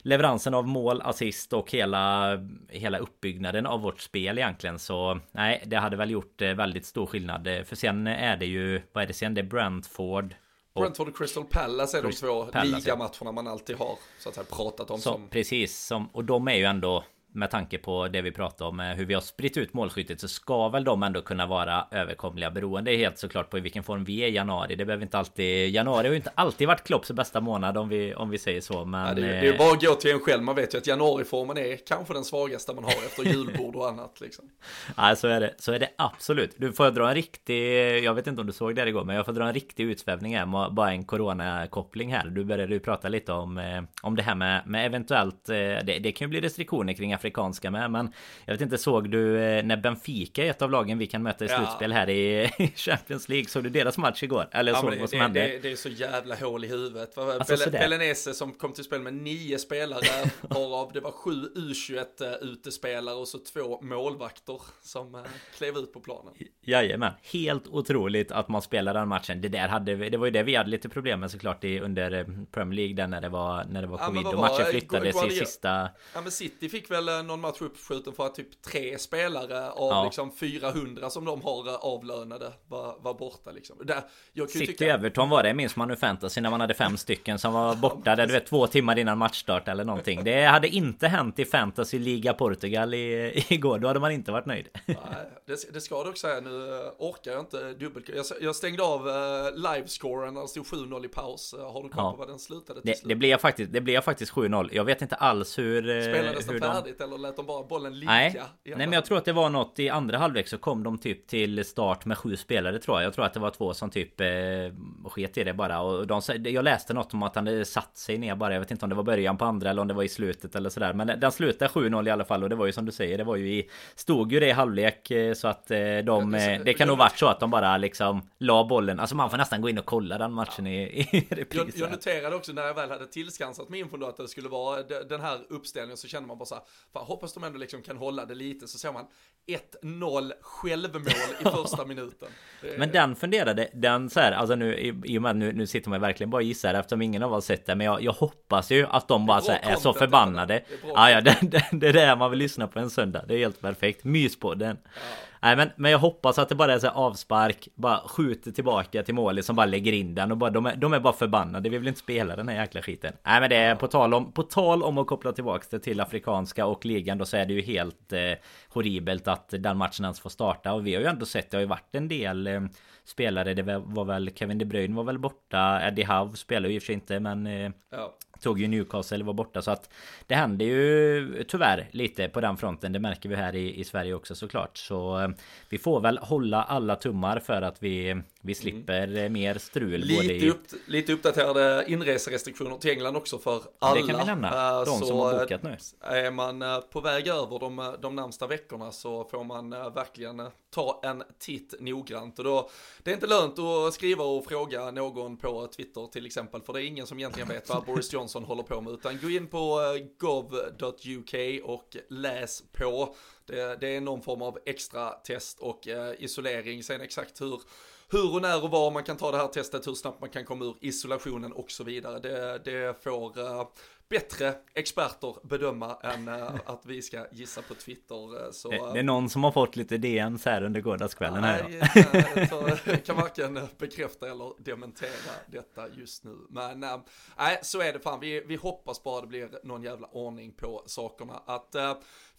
leveransen av mål, assist och hela, hela uppbyggnaden av vårt spel egentligen. Så nej, det hade väl gjort eh, väldigt stor skillnad. Eh, för sen är det ju, vad är det sen? Det är Brentford. Brentford och Crystal Palace är de två ligamatcherna man alltid har så att säga, pratat om. Så, som... Precis, som, och de är ju ändå med tanke på det vi pratade om hur vi har spritt ut målskyttet så ska väl de ändå kunna vara överkomliga beroende helt såklart på i vilken form vi är i januari. Det behöver inte alltid januari har ju inte alltid varit Klopps bästa månad om vi om vi säger så. Men ja, det, är, det är eh, bara att gå till en själv. Man vet ju att januariformen är kanske den svagaste man har efter julbord och annat liksom. Ja, så är det. Så är det absolut. Du får dra en riktig. Jag vet inte om du såg det igår, men jag får dra en riktig utsvävning här. Bara en coronakoppling här. Du började ju prata lite om eh, om det här med med eventuellt. Eh, det, det kan ju bli restriktioner kring afrikanska med. Men jag vet inte, såg du eh, när Benfica är ett av lagen vi kan möta i slutspel här i Champions League? Såg du deras match igår? Eller ja, såg det, vad som det, hände? Det, det, är så jävla hål i huvudet. Alltså, Belenese som kom till spel med nio spelare, varav det var sju U21 eh, utespelare och så två målvakter som eh, klev ut på planen. Jajamän, helt otroligt att man spelar den matchen. Det där hade vi, det var ju det vi hade lite problem med såklart i, under Premier League där när det var när det var covid ja, och matchen flyttades i sista. Ja men City fick väl väl någon match uppskjuten för att typ tre spelare av Ja. liksom 400 som de har eh, avlönade var, var borta liksom. Där, jag City tycka, Everton var det, minns man nu fantasy när man hade fem stycken som var borta där du vet två timmar innan matchstart eller någonting. Det hade inte hänt i fantasy Liga Portugal i, igår, då hade man inte varit nöjd. nej, det, det ska du också säga, nu eh, orkar jag inte dubbel. Jag, jag stängde av uh, livescoren när det stod 7-0 i paus. Har du koll Ja. på vad den slutade till Det, slut? det blev faktiskt, det blev faktiskt 7-0. Jag vet inte alls hur... Spelades hur den de... färdigt eller lät de bara bollen ligga? Nej, i nej men jag tror att det var något i andra halvlek så kom de typ till start med sju spelare tror jag. Jag tror att det var två som typ eh, sket i det bara. Och de, jag läste något om att han hade satt sig ner bara. Jag vet inte om det var början på andra eller om det var i slutet eller sådär. Men den slutade 7-0 i alla fall och det var ju som du säger. Det var ju i... Stod ju det i halvlek eh, så att eh, de... eh, Det kan nog varit så att de bara liksom la bollen. Alltså man får nästan gå in och kolla den matchen i, i Jag, repris. jag här. noterade också när jag väl hade tillskansat mig infon då att det skulle vara de- den här uppställningen så kände man bara så här, fan hoppas de ändå liksom kan hålla det lite så ser man 1-0 självmål i första minuten. Men den funderade, den så här, alltså nu i, och med nu, nu sitter man verkligen bara och gissar eftersom ingen av oss sett det Men jag, jag hoppas ju att de bara så här, är så förbannade. Det är Ja ja, det, det, det är det man vill lyssna på en söndag. Det är helt perfekt, myspodden Nej men, men jag hoppas att det bara är så här avspark Bara skjuter tillbaka till målet som bara lägger in den och bara, de, är, de är bara förbannade. Vi vill inte spela den här jäkla skiten. Nej men det är på tal om, på tal om att koppla tillbaka det till Afrikanska och ligan Då så är det ju helt eh, horribelt att den matchen ens får starta. Och vi har ju ändå sett, det har ju varit en del eh, Spelare, det var väl Kevin De Bruyne var väl borta. Eddie Howe spelar ju i och för sig inte men eh, Ja. Tog ju Newcastle var borta så att Det händer ju tyvärr lite på den fronten. Det märker vi här i, i Sverige också såklart. Så eh, Vi får väl hålla alla tummar för att vi vi slipper eh, mer strul Lite, i upp, lite uppdaterade inreserestriktioner till England också för alla. Det kan vi nämna. Eh, De som så, har eh, bokat nu. Är man på väg över de, de närmsta veckorna så får man verkligen ta en titt noggrant. Och då, det är inte lönt att skriva och fråga någon på Twitter till exempel, för det är ingen som egentligen vet vad Boris Johnson håller på med, utan gå in på gov.uk och läs på. Det, det är någon form av extra test och isolering, sen exakt hur hur och när och var man kan ta det här testet, hur snabbt man kan komma ur isolationen och så vidare. Det, det får eh, bättre experter bedöma än eh, att vi ska gissa på Twitter. eh, Så, det, det är någon som har fått lite DMs här under gårdagskvällen här. Nej, eh, så kan varken bekräfta eller dementera detta just nu. Men nej, så är det fan. Vi, vi hoppas bara det blir någon jävla ordning på sakerna. Att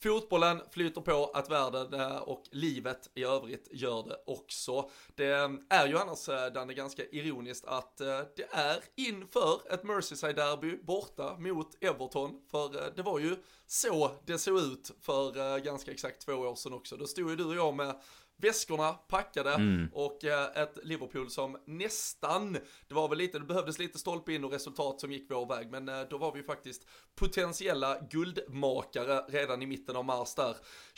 fotbollen flyter på, att världen eh, och livet i övrigt gör det också. Det eh, är ju annars, eh, Danne, ganska ironiskt att det är inför ett Merseyside-derby borta mot Everton. För det var ju så det såg ut för ganska exakt två år sedan också. Då stod ju du och jag med väskorna packade och eh, ett Liverpool som nästan, det var väl lite, det behövdes lite stolpe in och resultat som gick vår väg, men eh, då var vi faktiskt potentiella guldmakare redan i mitten av mars där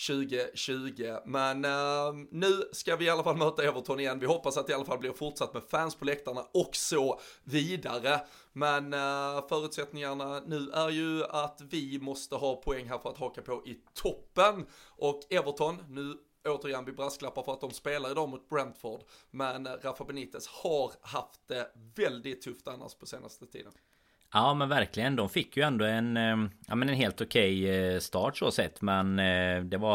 2020. Men eh, nu ska vi i alla fall möta Everton igen. Vi hoppas att det i alla fall blir fortsatt med fans på läktarna och så vidare. Men eh, förutsättningarna nu är ju att vi måste ha poäng här för att haka på i toppen. Och Everton, nu återigen vi brasklappar för att de spelar idag mot Brentford. Men Rafa Benitez har haft det väldigt tufft annars på senaste tiden. Ja men verkligen, de fick ju ändå en, eh, ja, men en helt okej eh, start så sett Men eh, det var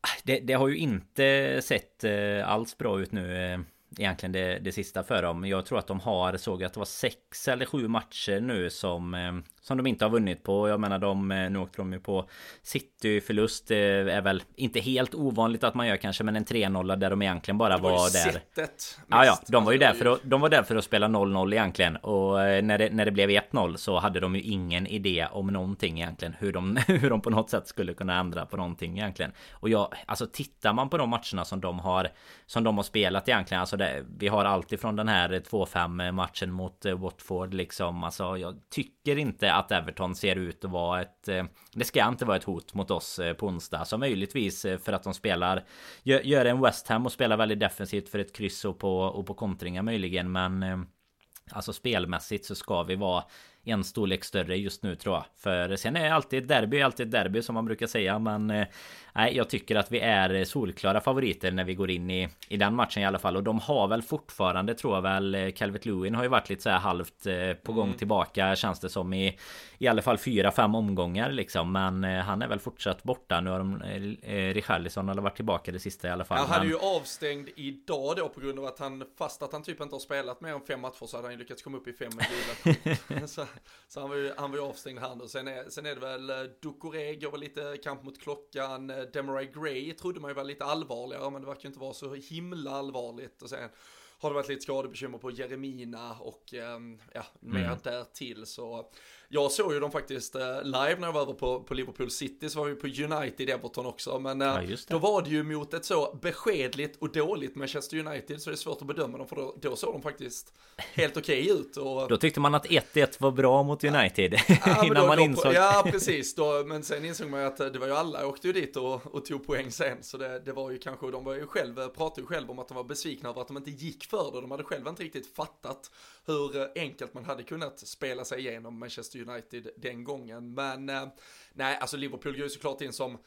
ah, det, det har ju inte sett alls bra ut nu Egentligen det, det sista för dem Jag tror att de har, såg att det var sex eller sju matcher nu som som de inte har vunnit på. Jag menar de, eh, nu åkte de ju på City förlust eh, är väl inte helt ovanligt att man gör kanske Men en 3-0 där de egentligen bara Det var, var ju där. sättet. Ja, ja, de var ju Alltså, där för att, de var där för att spela 0-0 egentligen. Och eh, när det, när det blev 1-0 så hade de ju ingen idé om någonting egentligen. Hur de, hur de på något sätt skulle kunna ändra på någonting egentligen. Och jag, alltså tittar man på de matcherna som de har Som de har spelat egentligen Alltså det, vi har allt ifrån den här 2-5 matchen mot eh, Watford liksom. Alltså jag tycker inte att Everton ser ut att vara ett eh, Det ska inte vara ett hot mot oss eh, på onsdag. Så möjligtvis eh, för att de spelar Gör, en West Ham och spelar väldigt defensivt för ett kryss och på, och på kontringar möjligen men Alltså spelmässigt så ska vi vara en storlek större just nu tror jag. För sen är alltid ett derby alltid ett derby som man brukar säga. Men eh, nej, jag tycker att vi är solklara favoriter när vi går in i, i den matchen i alla fall. Och de har väl fortfarande tror jag väl eh, Calvert Lewin har ju varit lite så här halvt på gång mm. tillbaka känns det som i i alla fall fyra, fem omgångar liksom. Men han är väl fortsatt borta. Nu har de eh, Richarlison har varit tillbaka det sista i alla fall. Han hade men... ju avstängd idag då på grund av att han, fast att han typ inte har spelat mer än fem matcher så hade han ju lyckats komma upp i fem med så, så han var ju, han var ju avstängd här nu. Sen är, sen är det väl eh, Ducoré går väl lite kamp mot klockan. Eh, Demarai Gray trodde man ju var lite allvarligare, men det verkar ju inte vara så himla allvarligt. Och sen har det varit lite skadebekymmer på Jeremina och ehm, ja, mer mm. därtill så jag såg ju dem faktiskt eh, live när jag var över på, på Liverpool City, så var vi på United Everton också, men eh, ja, då var det ju mot ett så beskedligt och dåligt Manchester United, så det är svårt att bedöma dem, för då, då såg de faktiskt helt okej okay ut. Och... Då tyckte man att 1-1 var bra mot United, ja, innan då, man insåg. ja, precis, då, men sen insåg man ju att det var ju alla åkte ju dit och, och tog poäng sen, så det, det var ju kanske, de var ju själv, pratade ju själv om att de var besvikna över att de inte gick för det, de hade själva inte riktigt fattat hur enkelt man hade kunnat spela sig igenom Manchester United den gången. Men eh, nej, alltså Liverpool går ju såklart in som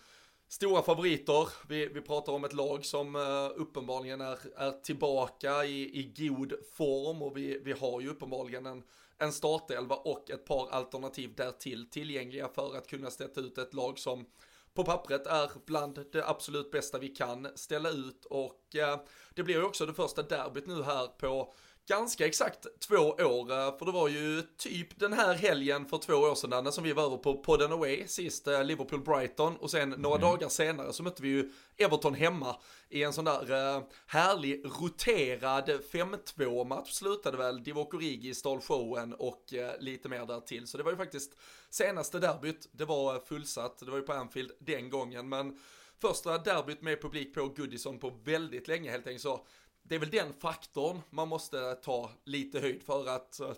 stora favoriter. Vi, vi pratar om ett lag som uh, uppenbarligen är, är tillbaka i, i god form och vi, vi har ju uppenbarligen en, en startelva och ett par alternativ därtill tillgängliga för att kunna sätta ut ett lag som på pappret är bland det absolut bästa vi kan ställa ut och uh, det blir ju också det första derbyt nu här på ganska exakt två år, eh, för det var ju typ den här helgen för två år sedan som vi var över på podden away, sist eh, Liverpool-Brighton och sen några mm. dagar senare så mötte vi ju Everton hemma i en sån där härlig roterad 5-2 match slutade väl Divock Origi stal showen och lite mer där till. Så det var ju faktiskt senaste derbyt, det var fullsatt, det var ju på Anfield den gången men första derbyt med publik på Goodison på väldigt länge helt enkelt så det är väl den faktorn man måste ta lite höjd för att eh,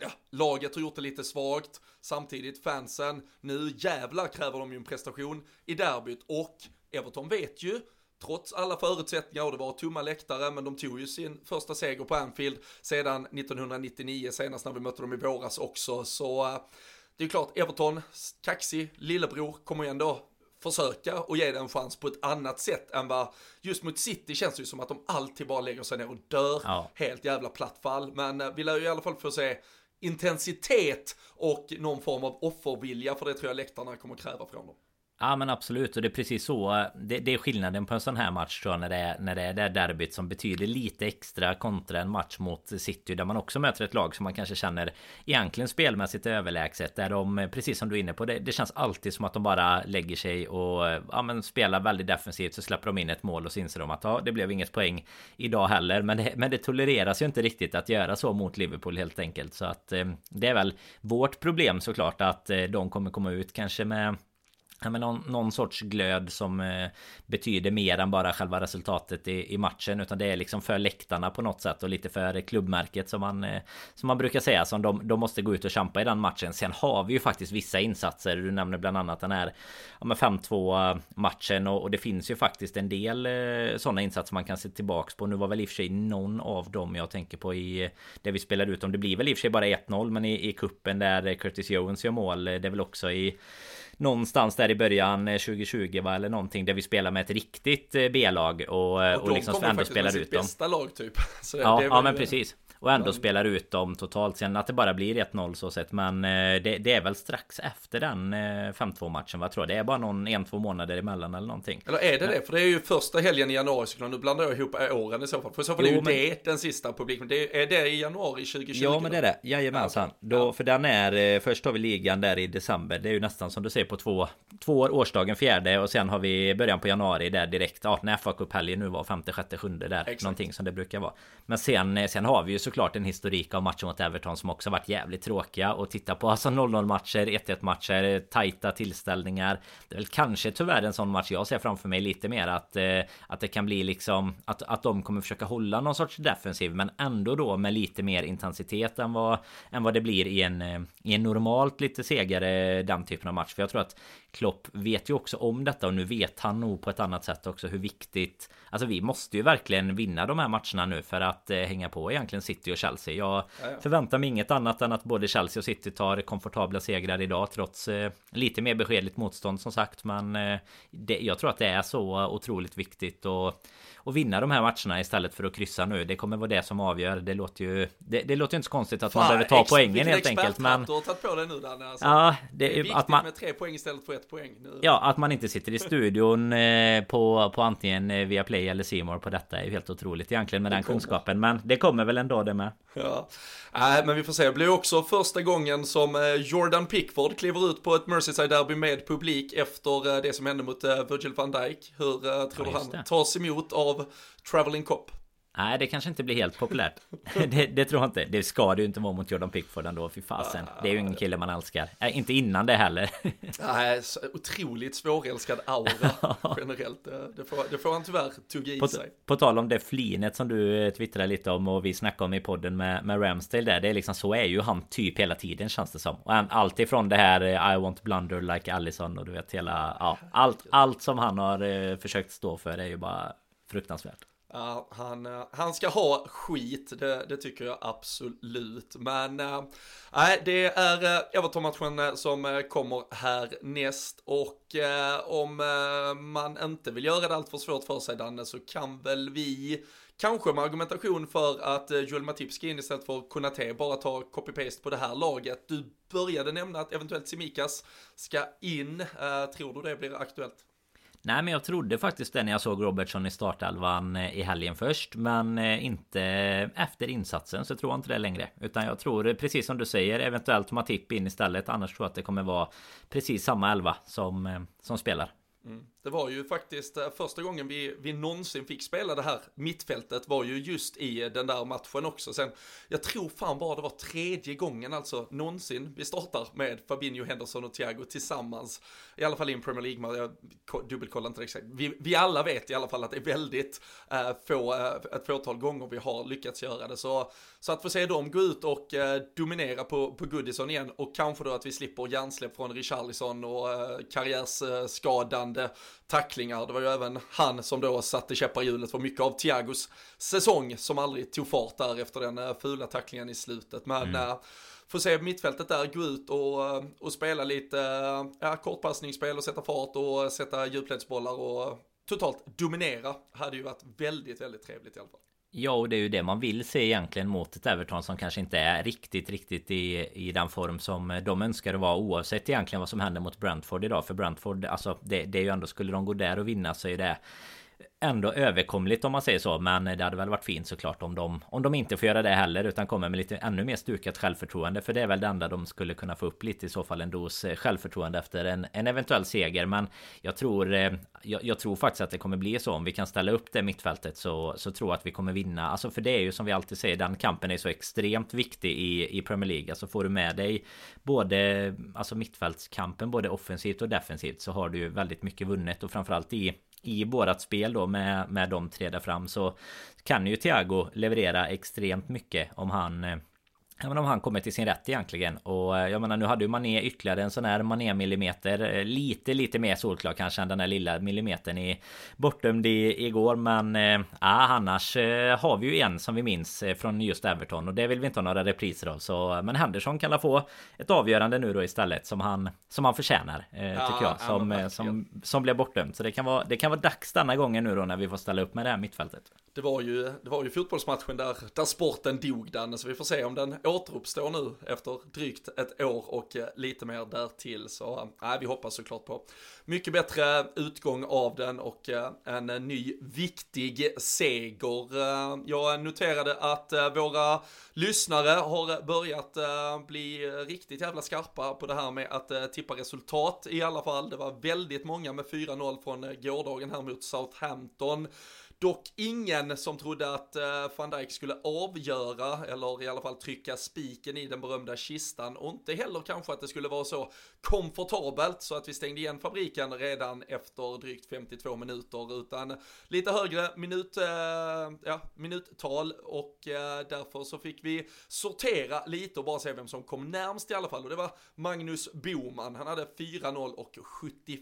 ja, laget har gjort det lite svagt, samtidigt fansen, nu jävlar kräver de ju en prestation i derbyt. Och Everton vet ju trots alla förutsättningar och det var tomma läktare, men de tog ju sin första seger på Anfield sedan 1999, senast när vi mötte dem i våras också, så eh, det är ju klart, Everton, kaxig lillebror, kommer ju ändå försöka och ge den en chans på ett annat sätt än vad just mot City känns det ju som att de alltid bara lägger sig ner och dör. Ja. Helt jävla platt fall. Men eh, vi lär ju i alla fall få se intensitet och någon form av offervilja för det tror jag läktarna kommer kräva från dem. Ja men absolut. Och det är precis så. Det, det, är skillnaden på en sån här match tror jag när det är när det är det derbyt som betyder lite extra kontra en match mot City där man också möter ett lag som man kanske känner egentligen spelmässigt överlägset där de precis som du är inne på det, det känns alltid som att de bara lägger sig och ja men spelar väldigt defensivt så släpper de in ett mål och så inser de att ja det blev inget poäng idag heller. Men det, men det tolereras ju inte riktigt att göra så mot Liverpool helt enkelt. Så att eh, det är väl vårt problem såklart att eh, de kommer komma ut kanske med ja, men någon, någon sorts glöd som eh, betyder mer än bara själva resultatet i, i, matchen utan det är liksom för läktarna på något sätt och lite för klubbmärket som man eh, som man brukar säga som de, de måste gå ut och kämpa i den matchen. Sen har vi ju faktiskt vissa insatser. Du nämner bland annat den här ja, 5-2 matchen och, och, det finns ju faktiskt en del eh, sådana insatser man kan se tillbaks på. Nu var väl i och för sig någon av dem jag tänker på i eh, det vi spelade ut om. Det blir väl i och för sig bara 1-0 men i, i kuppen där Curtis Jones gör mål. Eh, det är väl också i någonstans där i början 2020 eh, va eller någonting där vi spelar med ett riktigt eh, B-lag och, och, och liksom ändå spelar ut dem. bästa lag typ. Så ja, ja men precis. Och ändå spelar ut dem totalt. Sen att det bara blir 1-0 så sett. Men eh, det, det, är väl strax efter den 5-2 eh, matchen. Vad tror jag? Det är bara någon en, två månader emellan eller någonting. Eller är det det? För det är ju första helgen i januari såklart. Nu blandar jag ihop åren i så fall. För i så fall är ju men... det den sista publiken. Det är det i januari 2020? Ja men det är det. Jajamensan. Ja, Då, För den är... Eh, först har vi ligan där i december. Det är ju nästan som du säger på två, två år. Årsdagen fjärde. Och sen har vi början på januari där direkt. Ja när fa helgen nu var femte, sjätte, sjunde där. Exakt. Någonting som det brukar vara. Men sen, sen har vi ju såklart en historik av matcher mot Everton som också varit jävligt tråkiga att titta på. Alltså 0-0 matcher, 1-1 matcher, tajta tillställningar. Det är väl kanske tyvärr en sån match jag ser framför mig lite mer att, eh, att det kan bli liksom att, att de kommer försöka hålla någon sorts defensiv men ändå då med lite mer intensitet än vad, än vad det blir i en, eh, i en normalt lite segare den typen av match. För jag tror att Klopp vet ju också om detta och nu vet han nog på ett annat sätt också hur viktigt Alltså vi måste ju verkligen vinna de här matcherna nu för att eh, hänga på egentligen City och Chelsea. Jag ja, ja. förväntar mig inget annat än att både Chelsea och City tar komfortabla segrar idag trots eh, lite mer beskedligt motstånd som sagt. Men eh, det, jag tror att det är så otroligt viktigt och och vinna de här matcherna istället för att kryssa nu. Det kommer vara det som avgör. Det låter ju Det, det låter inte så konstigt att Fan, man behöver ta poängen helt enkelt. Men... Du har tagit på dig nu Danne. Alltså, ja, det, det är viktigt att man... med tre poäng istället för ett poäng. Nu. Ja, att man inte sitter i studion eh, på, på antingen eh, via Play eller Simor på detta är ju helt otroligt egentligen med det den kommer. kunskapen. Men det kommer väl ändå det med. Ja, äh, men vi får se. Det blir också första gången som eh, Jordan Pickford kliver ut på ett Merseyside-derby med publik efter det som hände mot Virgil van Dijk. Hur tror ja, du han tas emot av Traveling Cop. Nej, det kanske inte blir helt populärt. det, det, tror jag inte. Det ska det ju inte vara mot Jordan Pickford ändå, fy fasen. Det är ju ingen kille man älskar. Äh, inte innan det heller. Nej, otroligt svårälskad aura generellt. Det får, det får han tyvärr tugga i på, sig. På tal om det flinet som du eh, twittrade lite om och vi snackade om i podden med, med Ramsdale där. Det är liksom så är ju han typ hela tiden känns det som. Och allt ifrån det här eh, I want blunder like Allison och du vet hela... Ja, allt, allt som han har eh, försökt stå för är ju bara fruktansvärt. Ja, han, eh, han ska ha skit, det, det tycker jag absolut. Men äh, det är eh, Everton-matchen som kommer härnäst. och äh, om man inte vill göra det allt för svårt för sig Danne så kan väl vi Kanske med argumentation för att Joel Matip ska in istället för Konate bara ta copy-paste på det här laget. Du började nämna att eventuellt Simikas ska in. tror du det blir aktuellt? Nej men jag trodde faktiskt det när jag såg Robertson i startelvan eh, i helgen först Men eh, inte eh, efter insatsen så tror jag inte det längre. Utan jag tror precis som du säger eventuellt Matip in istället. Annars tror jag att det kommer vara precis samma elva som, som spelar. Mm. Det var ju faktiskt eh, första gången vi, vi någonsin fick spela det här mittfältet var ju just i eh, den där matchen också. Sen, jag tror fan bara det var tredje gången alltså någonsin vi startar med Fabinho, Henderson och Thiago tillsammans. I alla fall i en Premier League, jag dubbelkollar inte exakt. Vi, vi alla vet i alla fall att det är väldigt eh, få, eh, ett fåtal gånger vi har lyckats göra det. Så, så att få se dem gå ut och eh, dominera på, på Goodison igen och kanske då att vi slipper hjärnsläpp från Richarlison och eh, karriärsskadande eh, tacklingar. Det var ju även han som då satte käppar i hjulet för mycket av Thiagos säsong som aldrig tog fart där efter den eh, fula tacklingen i slutet. Men mm. äh, får se mittfältet där gå ut och, eh, och spela lite ja, kortpassningsspel och sätta fart och sätta djupledsbollar och totalt dominera hade ju varit väldigt, väldigt trevligt i alla fall. Ja, och det är ju det man vill se egentligen mot ett Everton som kanske inte är riktigt, riktigt i, i den form som de önskar att vara oavsett egentligen vad som händer mot Brentford idag. För Brentford, alltså det, det är ju ändå, skulle de gå där och vinna så är det ändå överkomligt om man säger så. Men det hade väl varit fint såklart om de, om de inte får göra det heller utan kommer med lite ännu mer stukat självförtroende. För det är väl det enda de skulle kunna få upp lite i så fall en dos eh, självförtroende efter en, en eventuell seger. Men jag tror, eh, jag, jag, tror faktiskt att det kommer bli så om vi kan ställa upp det mittfältet så, så tror jag att vi kommer vinna. Alltså för det är ju som vi alltid säger, den kampen är så extremt viktig i, i Premier League. Alltså får du med dig både alltså mittfältskampen, både offensivt och defensivt så har du ju väldigt mycket vunnet och framförallt i i vårat spel då med, med de tre där fram så kan ju Thiago leverera extremt mycket om han eh, Ja, men om han kommer till sin rätt egentligen. Och eh, jag menar nu hade ju Mané ytterligare en sån här Mané millimeter eh, Lite lite mer solklar kanske än den här lilla millimetern i Bortdömd i, igår. Men äh, annars äh, har vi ju en som vi minns från just Everton. Och det vill vi inte ha några repriser av. Så Men Henderson kan få ett avgörande nu då istället som han Som han förtjänar äh, ja, tycker jag som, ja, som, som blev bortdömd. Så det kan vara Det kan vara dags denna gången nu då när vi får ställa upp med det här mittfältet. Det var ju Det var ju fotbollsmatchen där Där sporten dog den så vi får se om den återuppstår nu efter drygt ett år och eh, lite mer därtill. Så eh, nej, vi hoppas såklart på mycket bättre utgång av den och eh, en ny viktig seger. Jag noterade att våra lyssnare har börjat bli riktigt jävla skarpa på det här med att tippa resultat i alla fall. Det var väldigt många med 4-0 från gårdagen här mot Southampton. Dock ingen som trodde att uh, van Dijk skulle avgöra, eller i alla fall trycka spiken i den berömda kistan. Och inte heller kanske att det skulle vara så komfortabelt så att vi stängde igen fabriken redan efter drygt 52 minuter. Utan lite högre minut, uh, ja, minuttal och eh, därför så fick vi sortera lite och bara se vem som kom närmst i alla fall. Och det var Magnus Boman. Han hade 4-0 och 71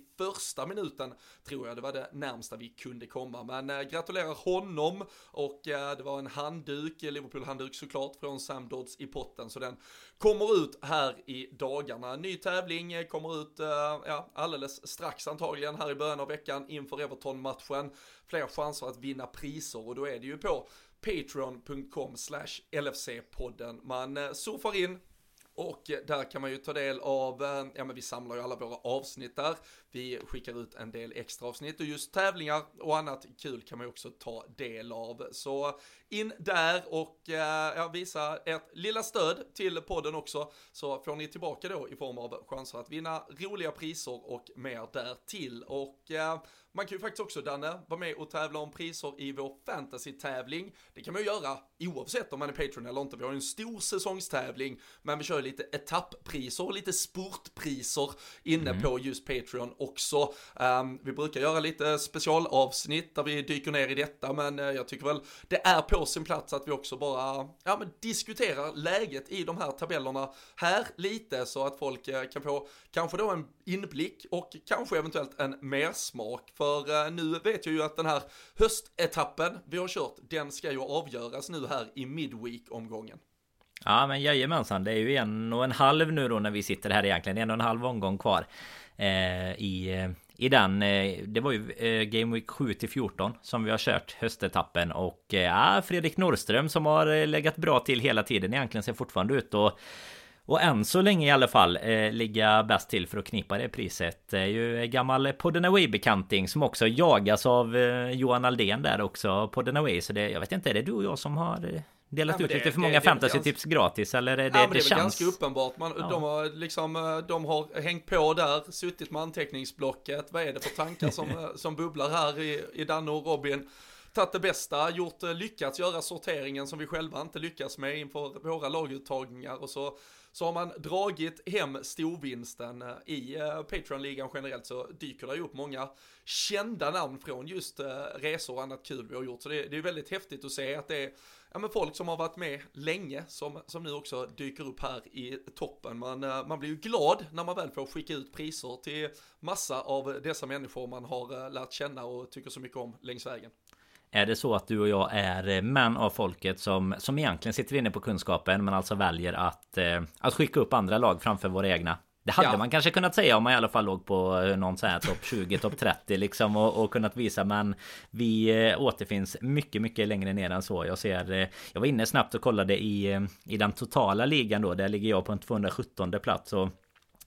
minuten tror jag det var det närmsta vi kunde komma. Men eh, gratulerar honom och det var en handduk, Liverpool-handduk såklart, från Sam Dodds i potten. Så den kommer ut här i dagarna. Ny tävling kommer ut eh, ja, alldeles strax antagligen här i början av veckan inför Everton-matchen. Fler chanser att vinna priser och då är det ju på patreon.com slash LFC-podden. Man eh, surfar in, och där kan man ju ta del av, eh, ja men vi samlar ju alla våra avsnitt där. Vi skickar ut en del extra avsnitt och just tävlingar och annat kul kan man ju också ta del av. Så in där och eh, ja, visa ert lilla stöd till podden också så får ni tillbaka då i form av chanser att vinna roliga priser och mer därtill. Och eh, man kan ju faktiskt också, Danne, vara med och tävla om priser i vår fantasy-tävling. Det kan man ju göra oavsett om man är Patreon eller inte. Vi har ju en stor säsongstävling, men vi kör lite etapppriser och lite sportpriser inne mm. på just Patreon också. Um, vi brukar göra lite specialavsnitt där vi dyker ner i detta, men uh, jag tycker väl det är på sin plats att vi också bara ja, men diskuterar läget i de här tabellerna här lite så att folk uh, kan få kanske då en inblick och kanske eventuellt en mersmak. För för eh, nu vet jag ju att den här höstetappen vi har kört, den ska ju avgöras nu här i midweek-omgången. Ja men jajamensan, det är ju en och en halv nu då när vi sitter här egentligen. En och en halv omgång kvar. Eh, i, eh, I den, eh, det var ju eh, Game Week 7 till 14 som vi har kört höstetappen och eh, Fredrik Norrström som har eh, legat bra till hela tiden egentligen ser fortfarande ut och och än så länge i alla fall eh, ligga bäst till för att knipa det priset. Det är ju gammal Podden Away-bekanting som också jagas av eh, Johan Aldén där också. Podden Away. Så det, jag vet inte, är det du och jag som har delat ja, ut det, lite för många fantasy-tips gratis eller är det, ja, det, det, det är väl ganska uppenbart. Man, ja. de, har liksom, eh, de har hängt på där, suttit med anteckningsblocket. Vad är det för tankar som, eh, som bubblar här i, i Danne och Robin? Tagit det bästa, gjort, eh, lyckats göra sorteringen som vi själva inte lyckas med inför våra laguttagningar och så så har man dragit hem storvinsten eh, i eh, Patreon-ligan generellt så dyker det ju upp många kända namn från just eh, resor och annat kul vi har gjort. Så det, det är väldigt häftigt att se att det är ja, men folk som har varit med länge som, som nu också dyker upp här i toppen. Man, man blir ju glad när man väl får skicka ut priser till massa av dessa människor man har lärt känna och tycker så mycket om längs vägen. Är det så att du och jag är eh, män av folket som, som egentligen sitter inne på kunskapen men alltså väljer att, att skicka upp andra lag framför våra egna? Det hade ja. man kanske kunnat säga om man i alla fall låg på eh, någon sån här topp 20, topp 30 liksom och, och, kunnat visa men vi eh, återfinns mycket, mycket längre ner än så. Jag ser, eh, jag var inne snabbt och kollade i, i den totala ligan då. Där ligger jag på en 217 plats och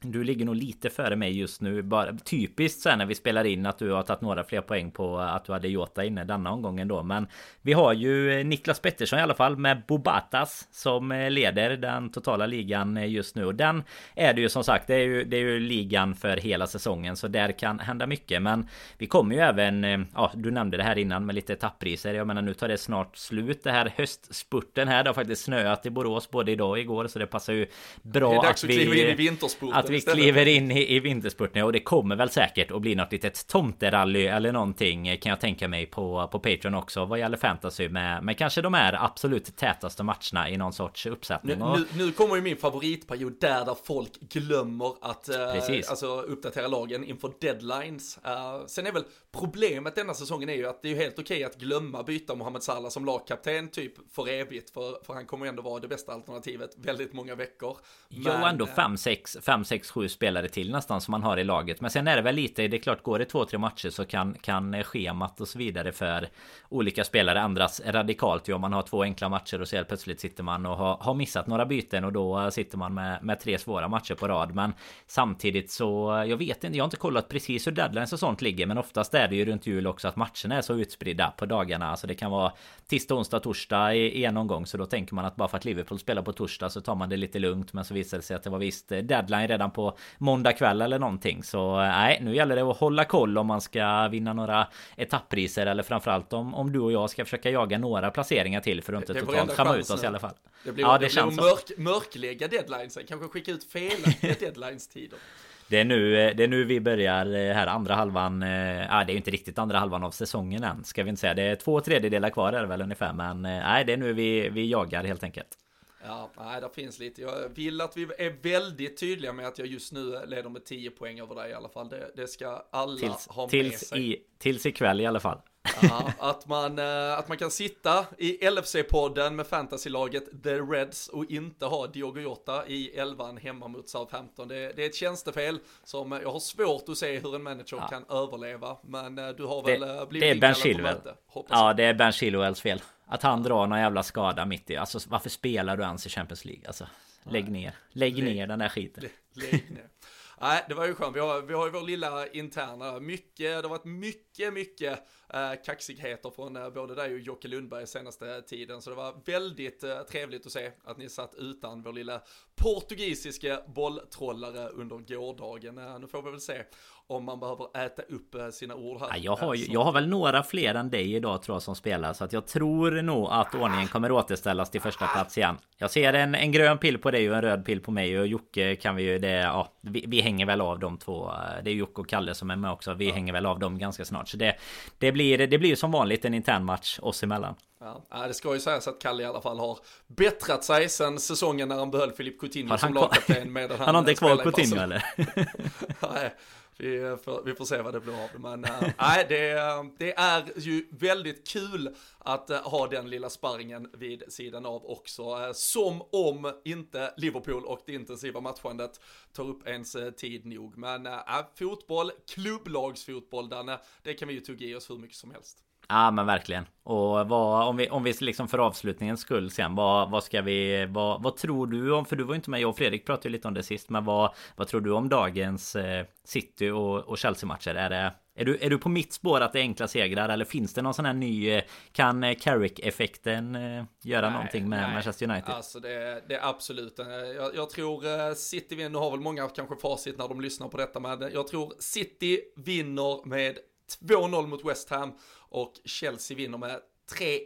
du ligger nog lite före mig just nu. Bara typiskt här när vi spelar in att du har tagit några fler poäng på att du hade Jota inne denna omgången då. Men vi har ju Niklas Pettersson i alla fall med Bobatas som leder den totala ligan just nu. Och den är det ju som sagt, det är ju, det är ju ligan för hela säsongen. Så där kan hända mycket. Men vi kommer ju även, ja du nämnde det här innan med lite etappriser. Jag menar nu tar det snart slut det här höstspurten här. Det har faktiskt snöat i Borås både idag och igår. Så det passar ju bra det är dags att, att vi... kliva in i vinterspurten att vi kliver in i, i vinterspurten och det kommer väl säkert att bli något litet tomterally eller någonting kan jag tänka mig på, på Patreon också vad gäller fantasy med, med kanske de här absolut tätaste matcherna i någon sorts uppsättning. Nu, nu, nu kommer ju min favoritperiod där, där folk glömmer att uh, alltså, uppdatera lagen inför deadlines. Uh, sen är väl problemet denna säsongen är ju att det är helt okej att glömma byta Mohamed Salah som lagkapten typ för evigt för, för han kommer ju ändå vara det bästa alternativet väldigt många veckor. Men, jo, ändå 5-6 6 7 spelare till nästan som man har i laget. Men sen är det väl lite, det är klart går det två, tre matcher så kan, kan schemat och så vidare för olika spelare ändras radikalt ju om man har två enkla matcher och så helt plötsligt sitter man och har, har missat några byten och då sitter man med, med tre svåra matcher på rad. Men samtidigt så, jag vet inte, jag har inte kollat precis hur deadlines och sånt ligger, men oftast är det ju runt jul också att matcherna är så utspridda på dagarna. Alltså det kan vara tisdag, onsdag, torsdag i, i en omgång. Så då tänker man att bara för att Liverpool spelar på torsdag så tar man det lite lugnt. Men så visar det sig att det var visst deadline redan på måndag kväll eller någonting. Så nej, nu gäller det att hålla koll om man ska vinna några etapppriser eller framförallt om, om du och jag ska försöka jaga några placeringar till för att inte totalt skamma ut oss i alla fall. Det blir, ja, det, det blir mörk, mörklägga deadlines, kanske skicka ut felaktiga deadlines-tider. Det är, nu, det är nu vi börjar eh, här andra halvan. Äh, det är ju inte riktigt andra halvan av säsongen än. Ska vi inte säga. Det är två tredjedelar kvar är det väl ungefär. Men nej, det är nu vi, vi jagar helt enkelt. Ja, nej, det finns lite. Jag vill att vi är väldigt tydliga med att jag just nu leder med 10 poäng över dig i alla fall. Det, det ska alla tills, ha tills med sig. I, tills ikväll i alla fall. Ja, att, man, eh, att man kan sitta i LFC-podden med fantasylaget The Reds och inte ha Diogo Jota i elvan hemma mot Southampton. Det, det är ett tjänstefel som jag har svårt att se hur en manager ja. kan överleva. Men eh, du har väl det, blivit Det är Ben Chilwell. Ja, det är Ben Chilwells fel. Att han drar någon jävla skada mitt i. Alltså varför spelar du ens i Champions League? Alltså, lägg ner. Lägg, lägg ner den där skiten. Lägg ner. Nej, det var ju skönt. Vi har, vi har ju vår lilla interna, mycket, det har varit mycket, mycket eh, kaxigheter från eh, både dig och Jocke Lundberg senaste tiden. Så det var väldigt eh, trevligt att se att ni satt utan vår lilla portugisiska bolltrollare under gårdagen. Eh, nu får vi väl se om man behöver äta upp eh, sina ord här. Ja, jag, har, jag har väl några fler än dig idag tror jag som spelar så att jag tror nog att ordningen kommer återställas till första plats igen. Jag ser en, en grön pill på dig och en röd pill på mig och Jocke kan vi ju det. Ja, vi, vi hänger väl av de två. Det är Jocke och Kalle som är med också. Vi hänger väl av dem ganska snart så det, det blir det blir som vanligt en intern match oss emellan. Ja, det ska ju sägas att Kalle i alla fall har bättrat sig sen säsongen när han behöll Filip Coutinho som lagkapten. Han, han har inte kvar Coutinho eller? Nej, vi eh, får, vi får se vad det blir av det. Men äh, det, eh, det är ju väldigt kul att äh, ha den lilla sparringen vid sidan av också. Äh, som om inte Liverpool och det intensiva matchandet tar upp ens tid nog. Men äh, fotboll, klubblagsfotboll, Danne, det kan vi ju tugga i oss hur mycket som helst. Ja men verkligen. Och vad, om vi, om vi liksom för avslutningens skull sen, vad, vad ska vi, vad, vad tror du om, för du var inte med, jag och Fredrik pratade ju lite om det sist, men vad, vad tror du om dagens eh, City och, och Chelsea-matcher? Är det, är du, är du på mitt spår att det är enkla segrar eller finns det någon sån här ny eh, Kan eh, Carrick-effekten eh, göra nej, någonting med nej. Manchester United? Alltså det, det är absolut jag, jag tror City vinner, nu har väl många kanske facit när de lyssnar på detta men jag tror City vinner med 2-0 mot West Ham och Chelsea vinner med 3-1.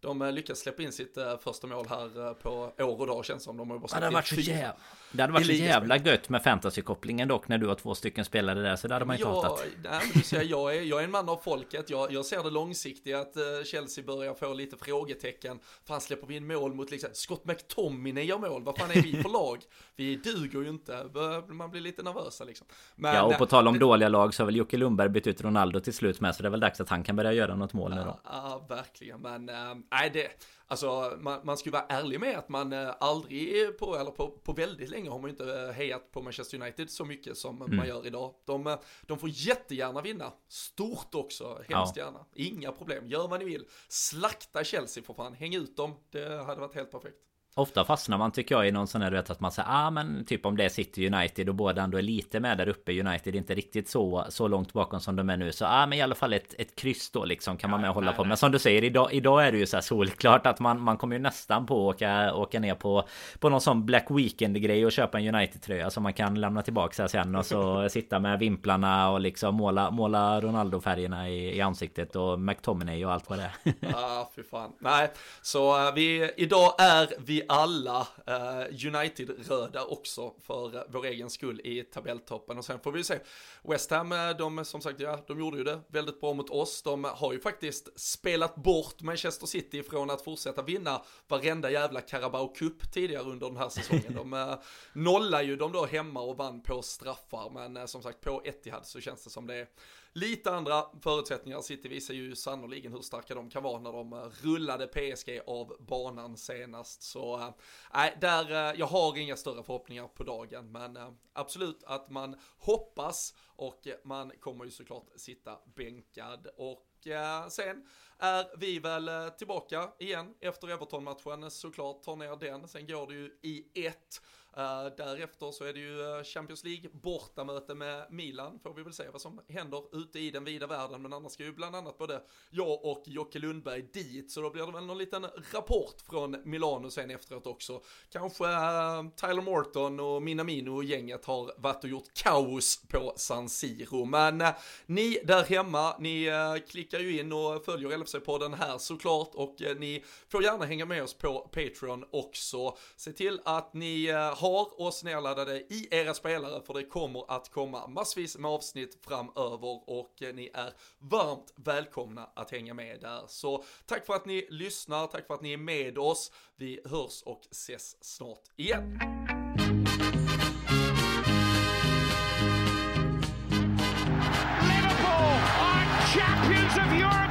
De eh, lyckas släppa in sitt uh, första mål här uh, på år och dag känns som. De har bara ja, det, hade varit så jävla, det hade varit så jävla gött med fantasykopplingen dock när du har två stycken spelare där så det hade man inte ja, hatat. Nej, men du ser, jag, är, jag är en man av folket. Jag, jag ser det långsiktiga att uh, Chelsea börjar få lite frågetecken. Fan släpper vi in mål mot liksom Scott McTominay gör mål. Vad fan är vi för lag? Vi duger ju inte. Man blir lite nervösa liksom. Men, ja och på tal om det, dåliga lag så har väl Jocke Lundberg bytt ut Ronaldo till slut med så det är väl dags att han kan börja göra något mål nu då. Ja, verkligen. Men nej, det Alltså man, man ska vara ärlig med att man eh, aldrig på, eller på, på väldigt länge har man ju inte eh, hejat på Manchester United så mycket som mm. man gör idag. De, eh, de får jättegärna vinna, stort också, hemskt ja. gärna. Inga problem, gör vad ni vill. Slakta Chelsea för fan, häng ut dem, det hade varit helt perfekt. Ofta fastnar man tycker jag i någon sån här du vet att man säger ah men typ om det är City United och båda ändå är lite med där uppe United inte riktigt så så långt bakom som de är nu så ah men i alla fall ett, ett kryss då liksom kan man med och hålla nej, på nej. men som du säger idag, idag är det ju så här solklart att man, man kommer ju nästan på att åka, åka ner på på någon sån Black Weekend grej och köpa en United tröja som man kan lämna tillbaka sen och så sitta med vimplarna och liksom måla, måla Ronaldo färgerna i, i ansiktet och McTominay och allt vad det är. Ah, fy fan nej så uh, vi idag är vi alla uh, United-röda också för eh, vår egen skull i tabelltoppen. Och sen får vi se. West Ham, eh, de som sagt, ja, de gjorde ju det väldigt bra mot oss. De har ju faktiskt spelat bort Manchester City från att fortsätta vinna varenda jävla Carabao Cup tidigare under den här säsongen. De uh, nollar ju dem då hemma och vann på straffar, men som sagt på Etihad så känns det som det är Lite andra förutsättningar. City visar ju sannoliken hur starka de kan vara när de eh, rullade PSG av banan senast. Så eh, nej, äh, där, äh, jag har inga större förhoppningar på dagen, men äh, absolut att man hoppas och man kommer ju såklart sitta bänkad och sen är vi väl tillbaka igen efter Everton-matchen såklart, tar ner den, sen går det ju i ett Uh, därefter så är det ju eh, Champions League bortamöte med Milan. Får vi väl se vad som händer ute i den vida världen. Men annars ska ju bland annat både jag och Jocke Lundberg dit. Så då blir det väl någon liten rapport från Milano sen efteråt också. Kanske uh, Tyler Morton och Minamino och gänget har varit och gjort kaos på San Siro. Men uh, ni där hemma, ni klickar ju in och följer LFC-podden här såklart. Och ni får gärna hänga med oss på Patreon också. Se till att ni har oss nedladdade i era spelare för det kommer att komma massvis med avsnitt framöver och eh, ni är varmt välkomna att hänga med där. Så tack för att ni lyssnar, tack för att ni är med oss. Vi hörs och ses snart igen. Liverpool are Champions of Europe.